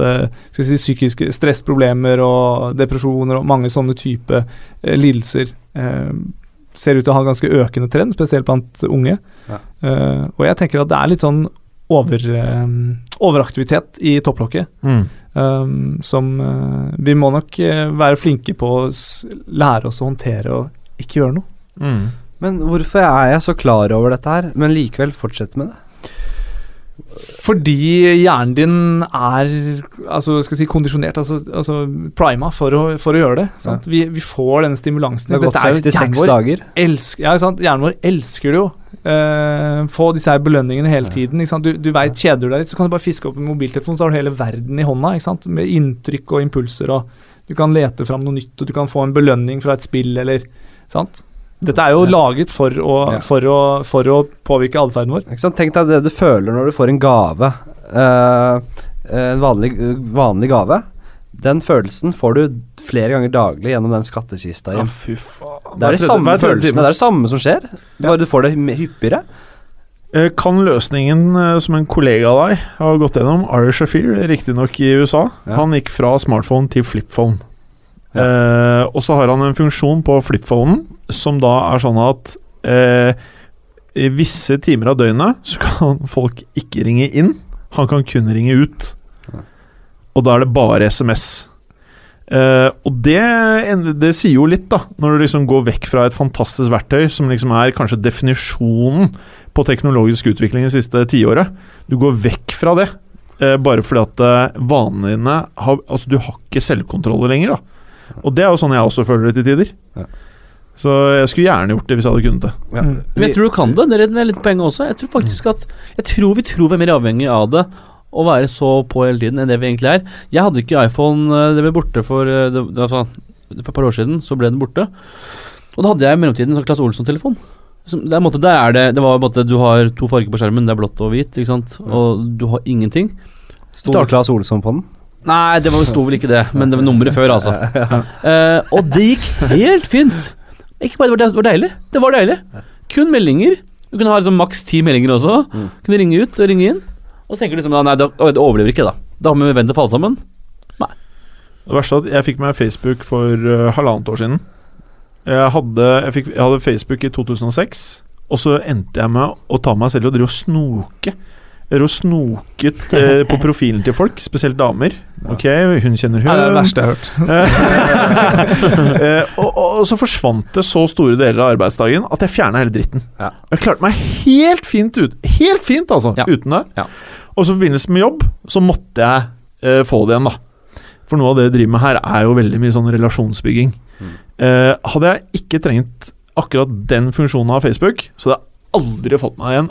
si, psykiske stressproblemer og depresjoner og mange sånne type lidelser eh, ser ut til å ha en ganske økende trend, spesielt blant unge. Ja. Uh, og jeg tenker at det er litt sånn over, um, overaktivitet i topplokket. Mm. Um, som uh, Vi må nok uh, være flinke på å lære oss å håndtere og ikke gjøre noe. Mm. Men hvorfor er jeg så klar over dette her, men likevel fortsette med det? Fordi hjernen din er altså, skal jeg si, kondisjonert, altså, altså prima, for å, for å gjøre det. Sant? Vi, vi får denne stimulansen. Det har gått er jo- hjernen 66 dager. Elsker, ja, sant? Hjernen vår elsker det jo. Eh, få disse her belønningene hele tiden. Du, du vet, Kjeder du deg litt, så kan du bare fiske opp en mobiltelefon, så har du hele verden i hånda. Med inntrykk og impulser. og Du kan lete fram noe nytt, og du kan få en belønning fra et spill, eller sant? Dette er jo Ja. laget for å, Ja. for å, for å påvirke atferden vår. Ikke sant? Tenk deg det du føler når du får en gave. Uh, en vanlig, vanlig gave. Den følelsen får du flere ganger daglig gjennom den skattkista. Ja, fy faen. det er de samme følelsene. Det er det samme som skjer. Ja. Bare du får det hyppigere. Eh, Kan løsningen eh, som en kollega av deg har gått gjennom, Ari Shafir, riktignok i USA, Ja. han gikk fra smartphone til flipphone. Eh, og så har han en funksjon på flipphonen som da er sånn at eh, i visse timer av døgnet så kan folk ikke ringe inn, han kan kun ringe ut. Og da er det bare SMS. Eh, og det, det sier jo litt, da, når du liksom går vekk fra et fantastisk verktøy som liksom er kanskje definisjonen på teknologisk utvikling det siste tiåret. Du går vekk fra det, eh, bare fordi at eh, vanene har, Altså, du har ikke selvkontroll lenger, da. Og det er jo sånn jeg også føler det til tider. Ja. Så jeg skulle gjerne gjort det hvis jeg hadde kunnet det. Ja. Mm. Men jeg tror du kan det. Det er- litt poeng også. Jeg tror faktisk at Jeg tror vi tror vi er mer avhengig av det å være så på hele tiden enn det vi egentlig er. Jeg hadde ikke iPhone, eh, det ble borte for eh, det, det, sånn- For et par år siden så ble den borte. Og da hadde jeg i mellomtiden en sånn Claes Olsson-telefon. Det er, en måte, der er det Det var en måte Du har to farger på skjermen, det er blått og hvit, ikke sant, og du har ingenting. Stor Claes Olsson på den? Nei, det var, sto vel ikke det, men det var nummeret før, altså. Uh, og det gikk helt fint. Ikke bare det var, deilig, det var deilig. Kun meldinger. Du kunne ha liksom maks ti meldinger også. Mm. Kunne ringe ut og ringe inn. Og så tenker du liksom Nei, det, overlever ikke, da. Da har vi vent til å falle sammen. Nei. Det verste er at jeg fikk meg Facebook for uh, halvannet år siden. Jeg hadde, jeg, fikk, jeg hadde Facebook i 2006, og så endte jeg med å ta meg selv og drive og snoke. Og snoket eh, på profilen til folk, spesielt damer. Ok, hun kjenner hun. Det er det verste jeg har hørt. Eh, og, og, og så forsvant det så store deler av arbeidsdagen at jeg fjerna hele dritten. Ja. Jeg klarte meg helt fint ut Helt fint, altså, Ja. uten det. Ja. Og så i forbindelse med jobb så måtte jeg eh, få det igjen, da. For noe av det jeg driver med her, er jo veldig mye sånn relasjonsbygging. Mm. Eh, hadde jeg ikke trengt akkurat den funksjonen av Facebook, så hadde jeg aldri fått meg igjen.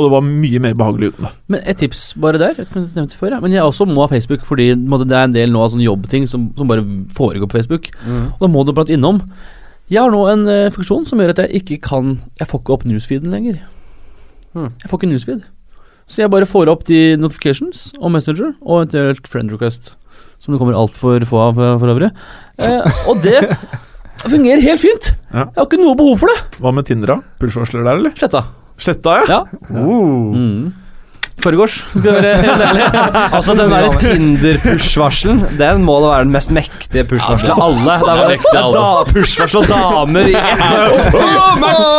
Og det var mye mer behagelig uten det. Men et tips bare der. Jeg nevnte før, ja. Men jeg også må ha Facebook, fordi det er en del nå av sånne jobbting som, som bare foregår på Facebook. Og da må du blant innom. Jeg har nå en uh, funksjon som gjør at jeg ikke kan Jeg får ikke opp newsfeeden lenger. Mm. Jeg får ikke newsfeed. Så jeg bare får opp de notifications og Messenger og eventuelt friend request. Som det kommer altfor få av for øvrig. Eh, og det fungerer helt fint. Ja. Jeg har ikke noe behov for det. Hva med Tinder, da? Pulsvarsler der, eller? Sletta. Sletta, ja? Ja. Uh. Mm. Forgårs, skal være helt. Altså, den der Tinder-push-varselen, den må da være den mest mektige push-varselen av alle. Det er bare da- push-varsel og damer i ett oh, match!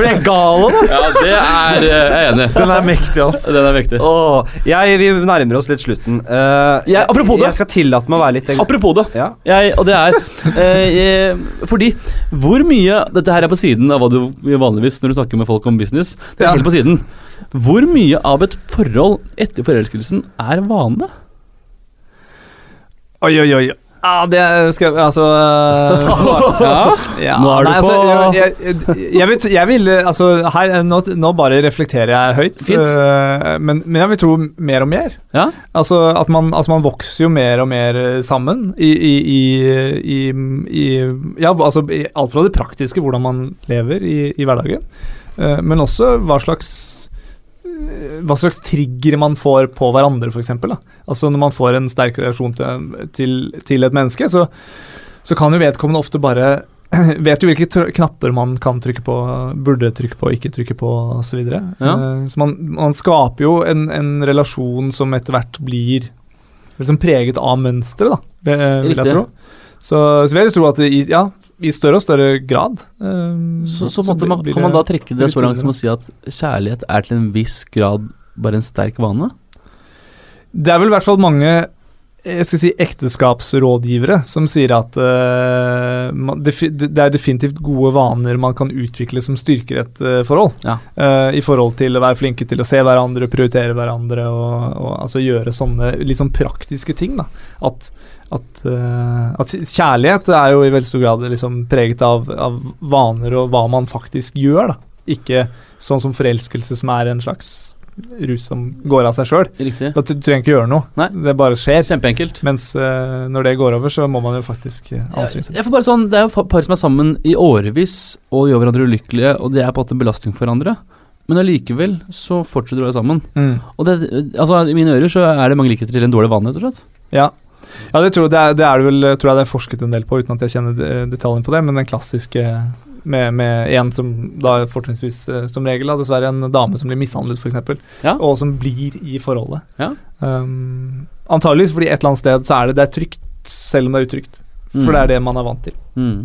Blir gal av det. Ja, det er Jeg er enig. Den er mektig, ass. Den er mektig. Åh, jeg, vi nærmer oss litt slutten. Eh, Jeg- apropos det. Jeg skal tillate meg å være litt Apropos det. ja. Jeg, og det er eh, jeg, Fordi hvor mye Dette her er på siden av hva du vanligvis når du snakker med folk om business. Det er Ja. helt på siden. Hvor mye av et forhold etter forelskelsen er vane? Oi, oi, oi. Ja, det skal Altså øh, Ja. ja, Nå er du nei, altså, på- jeg, jeg, jeg, vil, jeg vil Altså, her nå, nå bare reflekterer jeg høyt. Fint. øh, men, men jeg vil tro mer og mer. Ja. Altså at man, altså man vokser jo mer og mer eh, sammen i, i, i, i, i Ja, altså i alt fra det praktiske, hvordan man lever i, i hverdagen, eh, men også hva slags hva slags trigger man får på hverandre, f.eks. Altså når man får en sterk relasjon til, til, til et menneske, så, så kan jo vedkommende ofte bare Vet jo hvilke knapper man kan trykke på, burde trykke på, ikke trykke på osv. Ja. Uh, så man, man skaper jo en, en relasjon som etter hvert blir liksom preget av da, vil vil jeg tro. Så, så vil jeg tro at det ja, i større og større grad Um, Så, så, blir- man, kan man da trekke det så langt som å si at kjærlighet er til en viss grad bare en sterk vane? Det er vel i hvert fall mange jeg skal si ekteskapsrådgivere som sier at uh, man, det, det er definitivt gode vaner man kan utvikle som styrker et uh, forhold. Ja. Uh, I forhold til å være flinke til å se hverandre, prioritere hverandre og, og altså gjøre sånne litt sånn praktiske ting. da. At, at, uh, at kjærlighet er jo i veldig stor grad liksom preget av, av vaner og hva man faktisk gjør. da. Ikke sånn som forelskelse, som er en slags rus som går av seg sjøl. Da trenger ikke gjøre noe. Nei. Det bare skjer. Kjempeenkelt. Mens uh, når det går over, så må man jo faktisk uh, anstrenge seg. Jeg får bare sånn, Det er jo par som er sammen i årevis og gjør hverandre ulykkelige, og det er på en måte en belastning for hverandre. Men allikevel så fortsetter de å være sammen. Mm. Og det, altså I mine ører så er det mange likheter til en dårlig vane, rett og slett. Ja. Ja, det tror jeg det er, det er vel tror jeg det er forsket en del på, uten at jeg kjenner de- detaljene på det. Men den klassiske med, med en som da fortrinnsvis eh, som regel da, dessverre en dame som blir mishandlet, f.eks. Ja. Og som blir i forholdet. Ja. Um, antageligvis fordi et eller annet sted så er det, det er trygt, selv om det er utrygt. For Mm. det er det man er vant til. Mm.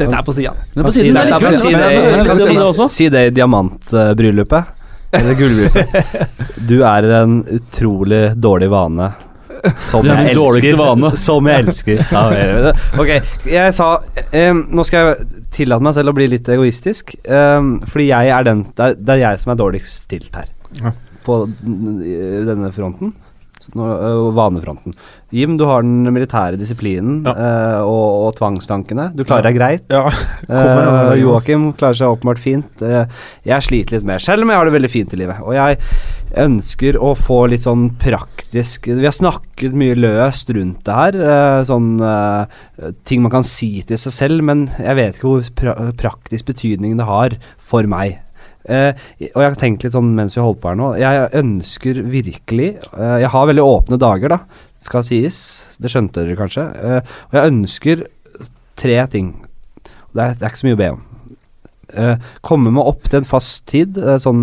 Dette er på sida. Men Kan på si det, kan si det, kan si det også. Si det i diamantbryllupet. Eller gullbryllupet. Du er en utrolig dårlig vane. Som er jeg min dårligste elsker. vane. Som jeg elsker. Ja, ok, jeg sa um, Nå skal jeg tillate meg selv å bli litt egoistisk. Um, fordi jeg er den det er, det er jeg som er dårligst stilt her. Ja. På denne fronten. Nå, vanefronten. Jim, du har den militære disiplinen Ja. uh, og, og tvangstankene. Du klarer deg greit. Ja. Det, Joakim klarer seg åpenbart fint. Eh, jeg sliter litt mer, selv om jeg har det veldig fint i livet. Og jeg ønsker å få litt sånn praktisk Vi har snakket mye løst rundt det her. eh, sånn eh, ting man kan si til seg selv, men jeg vet ikke hvor pra praktisk betydning det har for meg. Uh, og jeg har tenkt litt sånn mens vi holdt på her nå. Jeg ønsker virkelig uh, Jeg har veldig åpne dager, da, skal sies. Det skjønte dere kanskje. Uh, og jeg ønsker tre ting. Det er, det er ikke så mye å be om. Komme meg opp til en fast tid, sånn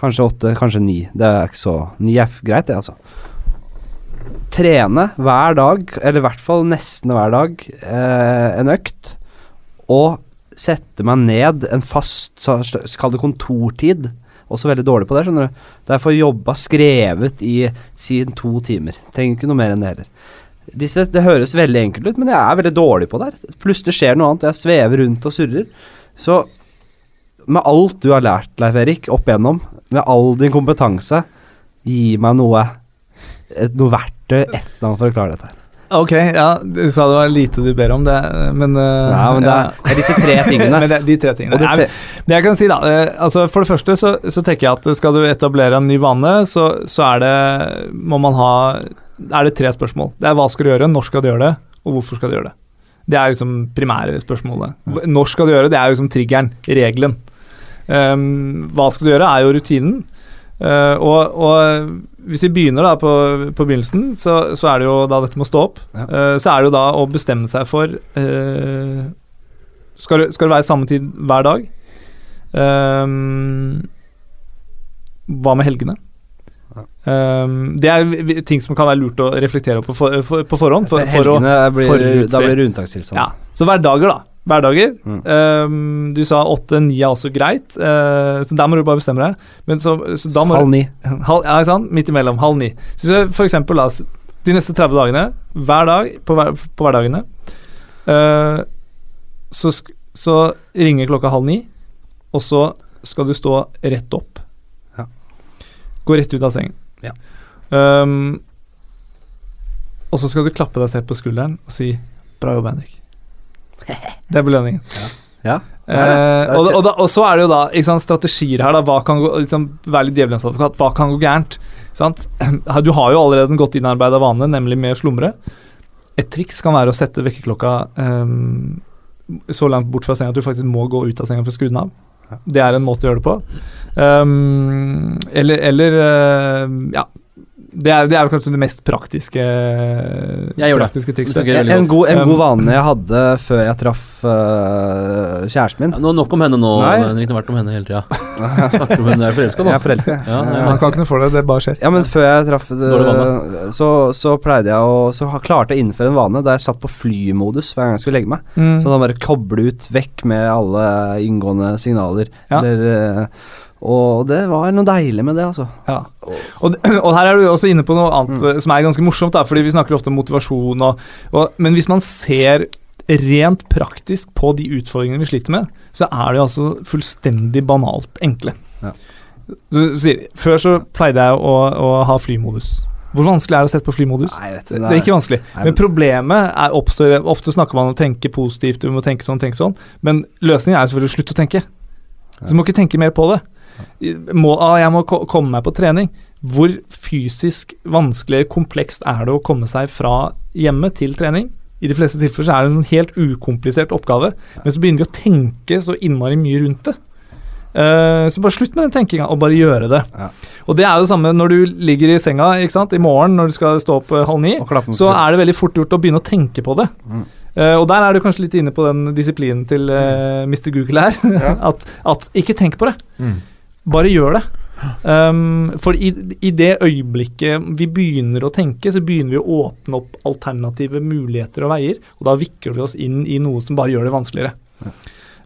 kanskje åtte, kanskje ni. Det er ikke så Ni er greit, det, altså. Trene hver dag, eller i hvert fall nesten hver dag, eh, en økt. Og sette meg ned en fast, kall det kontortid. Også veldig dårlig på det, skjønner du. Derfor jobba skrevet i siden to timer. Trenger ikke noe mer enn det heller. Disse, det høres veldig enkelt ut, men jeg er veldig dårlig på det. her. Plutselig skjer noe annet, jeg svever rundt og surrer. Så med alt du har lært, Leif Erik, opp igjennom, med all din kompetanse, gi meg noe et, Noe verktøy, et eller annet, for å klare dette. her. Ok, ja, du sa det var lite du ber om, det, men uh, Ja, men det er, disse tre tingene. Men det, de tre tingene. Det Det jeg kan si da, eh, altså For det første så, så tenker jeg at skal du etablere en ny vane, så, så er det må man ha er det tre spørsmål. Det er hva skal du gjøre, når skal du gjøre det, og hvorfor skal du gjøre det. Det er liksom primære spørsmålet. Når skal du gjøre det, det er liksom triggeren, regelen. Um, hva skal du gjøre, er jo rutinen. Uh, og, og hvis vi begynner da på, på begynnelsen, så, så er det jo da dette med å stå opp. Ja. Uh, så er det jo da å bestemme seg for uh, skal, det, skal det være samme tid hver dag? Um, hva med helgene? Um, det er ting som kan være lurt å reflektere på, for, for, på forhånd. For, for å, Helgene blir, forutse. da blir det unntakstilstand. ja. Så hverdager, da. Hverdager. Mm. Um, du sa åtte-ni er også greit, uh, så der må du bare bestemme deg. Men så, så da må Halv ni. Halv, ja, ikke sant? Midt imellom. Halv ni. Så hvis jeg for eksempel la oss de neste 30 dagene, hver dag på, hver, på hverdagene, uh, så, så ringer klokka halv ni, og så skal du stå rett opp. Ja. Gå rett ut av sengen. Ja. Um, og så skal du klappe deg selv på skulderen og si 'bra jobb, Henrik'. Det er belønningen. Ja. Eh, og, og, da, og så er det jo da ikke sant, strategier her. da, hva kan gå, liksom, Vær litt djevelens advokat. Hva kan gå gærent? Sant? Du har jo allerede en godt innarbeida vane, nemlig med å slumre. Et triks kan være å sette vekkerklokka um, så langt bort fra senga at du faktisk må gå ut av senga for å skru den av. Det er en måte å gjøre det på. Um, eller eller uh, ja. Det er, det er jo kanskje det mest praktiske praktiske Det trikset. fungerer En, god, en Um, god vane jeg hadde før jeg traff uh, kjæresten min Ja, nå, nok om henne nå, Nei. Henrik. Det har vært om henne hele tida. Snakker om henne er forelska nå. Jeg er forelska. Ja, nei, Man kan ikke noe for det, det bare skjer. Ja, men før jeg traff øh, så, så pleide jeg å Så klarte jeg å innføre en vane der jeg satt på flymodus hver gang jeg skulle legge meg. Mm. Så da bare koble ut vekk med alle inngående signaler. Ja. Eller, øh, og det var noe deilig med det, altså. Ja. Og, og her er du også inne på noe annet Mm. eh, som er ganske morsomt, da, fordi vi snakker ofte om motivasjon og, og Men hvis man ser rent praktisk på de utfordringene vi sliter med, så er det jo altså fullstendig banalt enkle. Ja. Du sier, før så pleide jeg å, å ha flymodus. Hvor vanskelig er det å sette på flymodus? Nei, vet du, Det er ikke vanskelig. Nei, Men problemet er oppstår Ofte snakker man om å tenke positivt, du må tenke sånn, tenke sånn. Men løsningen er selvfølgelig å slutte å tenke. Så du må ikke tenke mer på det. Må, ah, jeg må komme meg på trening. Hvor fysisk vanskelig komplekst er det å komme seg fra hjemme til trening? I de fleste tilfeller er det en helt ukomplisert oppgave, men så begynner vi å tenke så innmari mye rundt det. Uh, så bare slutt med den tenkinga, og bare gjøre det. Ja. Og det er jo det samme når du ligger i senga i morgen når du skal stå opp eh, halv ni så er det veldig fort gjort å begynne å tenke på det. Mm. Uh, og der er du kanskje litt inne på den disiplinen til uh, Mr. Google her. at, at ikke tenk på det, Mm. Bare gjør det. Um, for i, i det øyeblikket vi begynner å tenke, så begynner vi å åpne opp alternative muligheter og veier, og da vikler vi oss inn i noe som bare gjør det vanskeligere.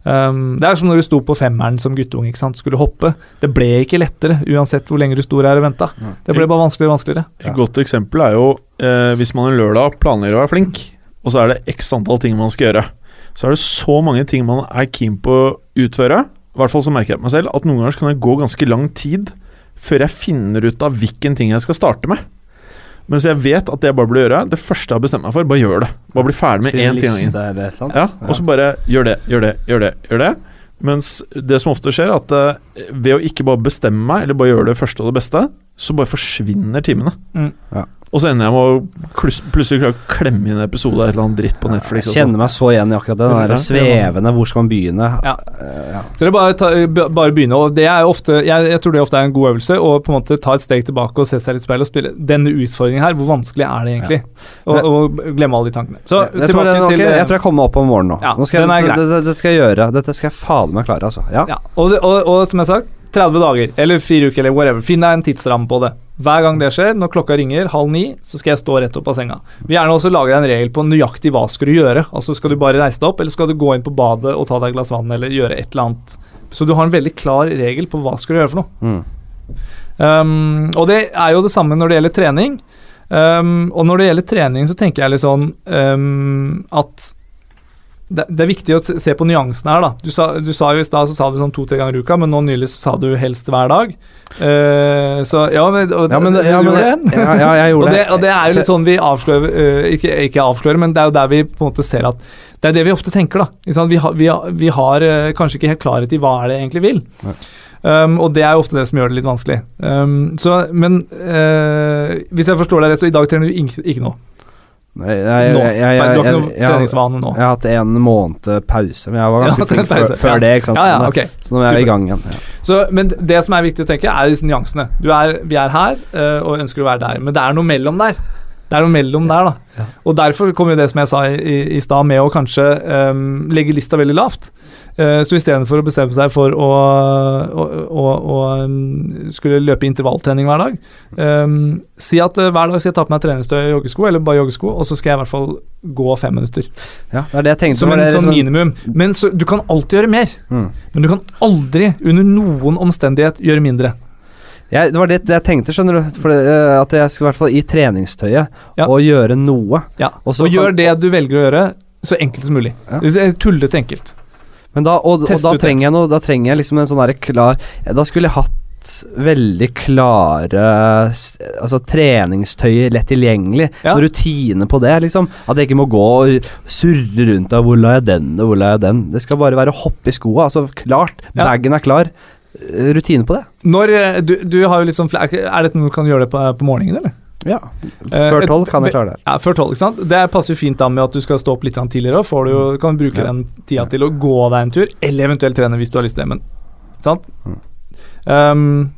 Um, det er som når du sto på femmeren som guttunge, ikke sant? skulle hoppe. Det ble ikke lettere, uansett hvor lenge du sto der og venta. Ja. Det ble bare vanskeligere og vanskeligere. Et godt eksempel er jo eh, hvis man en lørdag planlegger å være flink, og så er det x antall ting man skal gjøre. Så er det så mange ting man er keen på å utføre, i hvert fall så merker jeg på meg selv, at noen ganger kan det gå ganske lang tid før jeg finner ut av hvilken ting jeg skal starte med. Mens jeg vet at det jeg bare burde gjøre, det første jeg har bestemt meg for, bare gjør det. Bare bli ferdig med én ting av gangen. Ja, og så bare gjør det, gjør det, gjør det, gjør det. Mens det som ofte skjer, er at uh, ved å ikke bare bestemme meg, eller bare gjøre det første og det beste, så bare forsvinner timene. Mm. Ja. Og så ender jeg med å plutselig klare å klemme inn en episode av et eller annet dritt på Netflix. Jeg kjenner meg så igjen i akkurat det. Den der svevende Hvor skal man begynne? Ja. Eh, ja. Så det er bare, ta, bare begynne, og det er ofte jeg, jeg tror det ofte er en god øvelse å på en måte ta et steg tilbake og se seg litt i speilet og spille denne utfordringen her, hvor vanskelig er det egentlig? Og, og glemme alle de tankene. Så jeg, tror tilbake den, ok, til jeg tror jeg kommer meg opp om morgenen nå. Ja, nå skal jeg, det, det, det skal jeg gjøre. Dette skal jeg fader meg klare, altså. Ja. ja, og, det- og, og som jeg har sagt, 30 dager eller fire uker eller whatever. Finn deg en tidsramme på det. Hver gang det skjer, når klokka ringer halv ni, så skal jeg stå rett opp av senga. Vi gjerne også lage deg en regel på nøyaktig hva skal du gjøre. Altså Skal du bare reise deg opp, eller skal du gå inn på badet og ta deg et glass vann, eller gjøre et eller annet. Så du har en veldig klar regel på hva skal du gjøre for noe. Mm. Um, og det er jo det samme når det gjelder trening. Um, og når det gjelder trening, så tenker jeg litt sånn um, at det, det er viktig å se på nyansene her, da. Du sa, du sa jo i stad så sa du sånn to-tre ganger i uka, men nå nylig så sa du helst hver dag. Uh, så ja, men, og, Ja, men, ja, men ja, ja, jeg gjorde det, og det er jo litt sånn vi avslører uh, ikke, ikke avslører, men det er jo der vi på en måte ser at Det er det vi ofte tenker, da. Vi, har, vi, har, vi har uh, kanskje ikke helt klarhet i hva er det egentlig vil. Um, og det er jo ofte det som gjør det litt vanskelig. Um, så, men hvis jeg forstår deg rett, så i dag trener du ikke, ikke noe? Nei, jeg, jeg, jeg, du har ikke jeg, noe jeg, jeg, treningsvane nå? jeg har hatt en måned pause, men jeg var ganske flink før, før det. ikke sant? Ja, ja, okay. Så nå er jeg i gang igjen. Ja. Så, men det som er viktig å tenke, er disse nyansene. Du er, vi er her øh, og ønsker å være der, men det er noe mellom der. Det er noe mellom der, da. Og derfor kommer jo det som jeg sa i, i, i stad, med å kanskje ehm, legge lista veldig lavt. Uh, så istedenfor å bestemme seg for å, å, å, å um, skulle løpe intervalltrening hver dag, um, si at uh, hver dag skal jeg ta på meg treningstøy og joggesko, eller bare joggesko, og så skal jeg i hvert fall gå fem minutter. Ja, det er det jeg tenkte. Som en det sånn liksom- minimum. Men så, du kan alltid gjøre mer. Mm. Men du kan aldri, under noen omstendighet, gjøre mindre. Jeg, det var det, det jeg tenkte, skjønner du. For eh, at jeg skal i hvert fall i treningstøyet Ja. og gjøre noe. Ja. Og Og, gjør det du velger å gjøre, så enkelt som mulig. Ja. Tullete enkelt. Men da, og, og da trenger jeg noe Da trenger jeg liksom en sånn derre klar Da skulle jeg hatt veldig klare Altså treningstøy lett tilgjengelig. Ja. Rutine på det, liksom. At jeg ikke må gå og surre rundt av hvor la jeg den, og hvor la jeg den. Det skal bare være å hoppe i skoa. Altså klart. Ja. Bagen er klar. Eh, Rutine på det. Når, eh, du, du har jo sånn Er dette noe du kan gjøre det på, på morgenen, eller? Ja. Eh, Før tolv kan jeg klare det. Ja, før tolv, ikke sant. Det passer jo fint da med at du skal stå opp litt tidligere. og Får du jo, kan bruke Ja. den tida til å gå deg en tur, eller eventuelt trene hvis du har lyst til det. Men, sant? Mm. Um,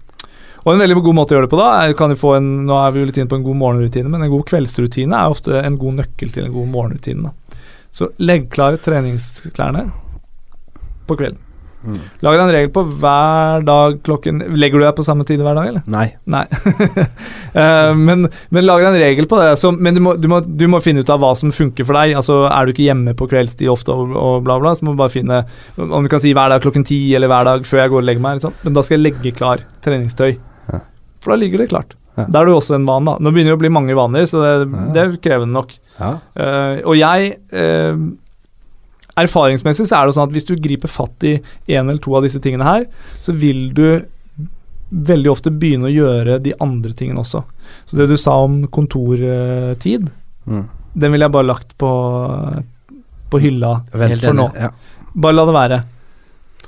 og en veldig god måte å gjøre det på da er, kan du få en, Nå er vi jo litt inne på en god morgenrutine, men en god kveldsrutine er ofte en god nøkkel til en god morgenrutine. Da. Så legg klare treningsklærne på kvelden. Mm. Lag deg en regel på hver dag klokken Legger du deg på samme tid hver dag, eller? Nei. Nei. uh, men, men lag deg en regel på det. Så, men du må, du, må, du må finne ut av hva som funker for deg. Altså, Er du ikke hjemme på kveldstid ofte og, og bla, bla, så må du bare finne Om du kan si hver dag klokken ti eller hver dag før jeg går og legger meg. Liksom. Men da skal jeg legge klar treningstøy. Ja. For da ligger det klart. Ja. Da er du også en van, da. Nå begynner det å bli mange vaner, så det, Ja. det er krevende nok. Ja. Uh, og jeg eh, Erfaringsmessig så er det sånn at hvis du griper fatt i en eller to av disse tingene her, så vil du veldig ofte begynne å gjøre de andre tingene også. Så det du sa om kontortid, Mm. den ville jeg bare lagt på, på hylla for nå. Ja. Bare la det være.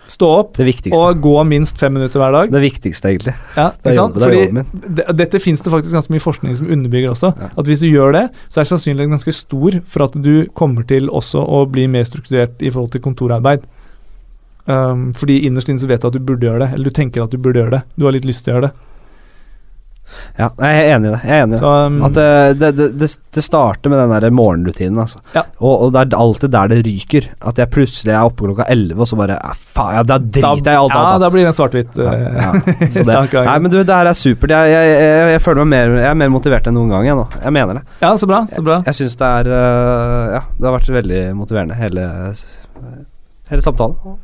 Stå opp og gå minst fem minutter hver dag. Det viktigste, egentlig. Ja, Det er, jobben, det er Fordi jobben min. det, dette finnes det faktisk ganske mye forskning som underbygger også. Ja. At hvis du gjør det, så er sannsynligheten ganske stor for at du kommer til også å bli mer strukturert i forhold til kontorarbeid. Um, fordi innerst inne så vet du at du burde gjøre det, eller du tenker at du burde gjøre det. Du har litt lyst til å gjøre det. Ja, jeg er enig i det. Jeg er enig i det. Så um, At det, det, det, det, det starter med den der morgenrutinen, altså. Ja. Og, og det er alltid der det ryker. At jeg plutselig er oppe klokka elleve, og så bare ah, Faen, ja, da driter jeg i alt Ja, da blir det en svart-hvitt. Ja, uh, ja. Nei, men du, det her er supert. Jeg, jeg, jeg, jeg føler meg mer Jeg er mer motivert enn noen gang, jeg nå. Jeg mener det. ja, så bra. Så bra. Jeg syns det er øh, Ja, det har vært veldig motiverende, hele, hele samtalen.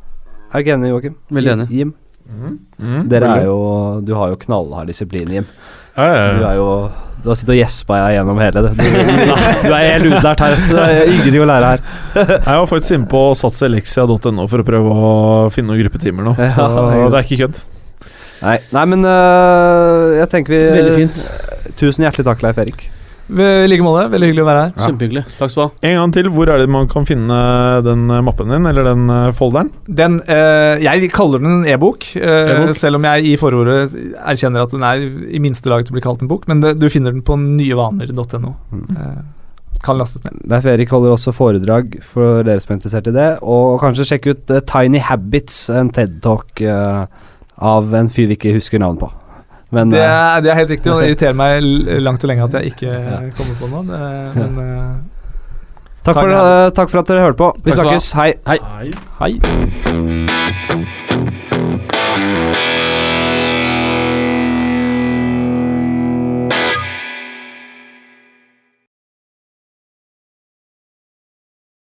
Er du ikke enig, Joakim? Veldig enig. Jim? Mm, Dere er jo Du har jo knallhard disiplin, Jim. ja, ja, Du ja. er jo Du har sittet og gjespa gjennom hele det. Du, du, du er helt utlært her. Det er ingenting å lære her. Jeg var faktisk inne på satseleksia.no for å prøve å finne noen gruppetimer nå. Ja, Så det er det er ikke kødd. Nei, nei men øh, jeg tenker vi Veldig fint. Tusen hjertelig takk, Leif Erik. I like måte. Veldig hyggelig å være her. Ja. Kjempehyggelig. Takk skal du ha. En gang til, hvor er det man kan finne den eh, mappen din, eller den eh, folderen? Den, eh, jeg kaller den en e-bok, eh, E-bok. selv om jeg i forordet erkjenner at den er i minste laget til å bli kalt en bok. Men det, du finner den på nyevaner.no. Mm. Eh, kan lastes ned. Leif Erik holder også foredrag for dere som er interessert i det. Og kanskje sjekke ut eh, Tiny Habits, en TED-talk av en fyr vi ikke husker navnet på. Men Det eh, er, det er helt riktig, og det irriterer meg langt og lenge at jeg ikke kommer på noe. Det, men eh, takk, for, eh, takk for at dere hørte på. Vi snakkes. Hei. Hei. hei.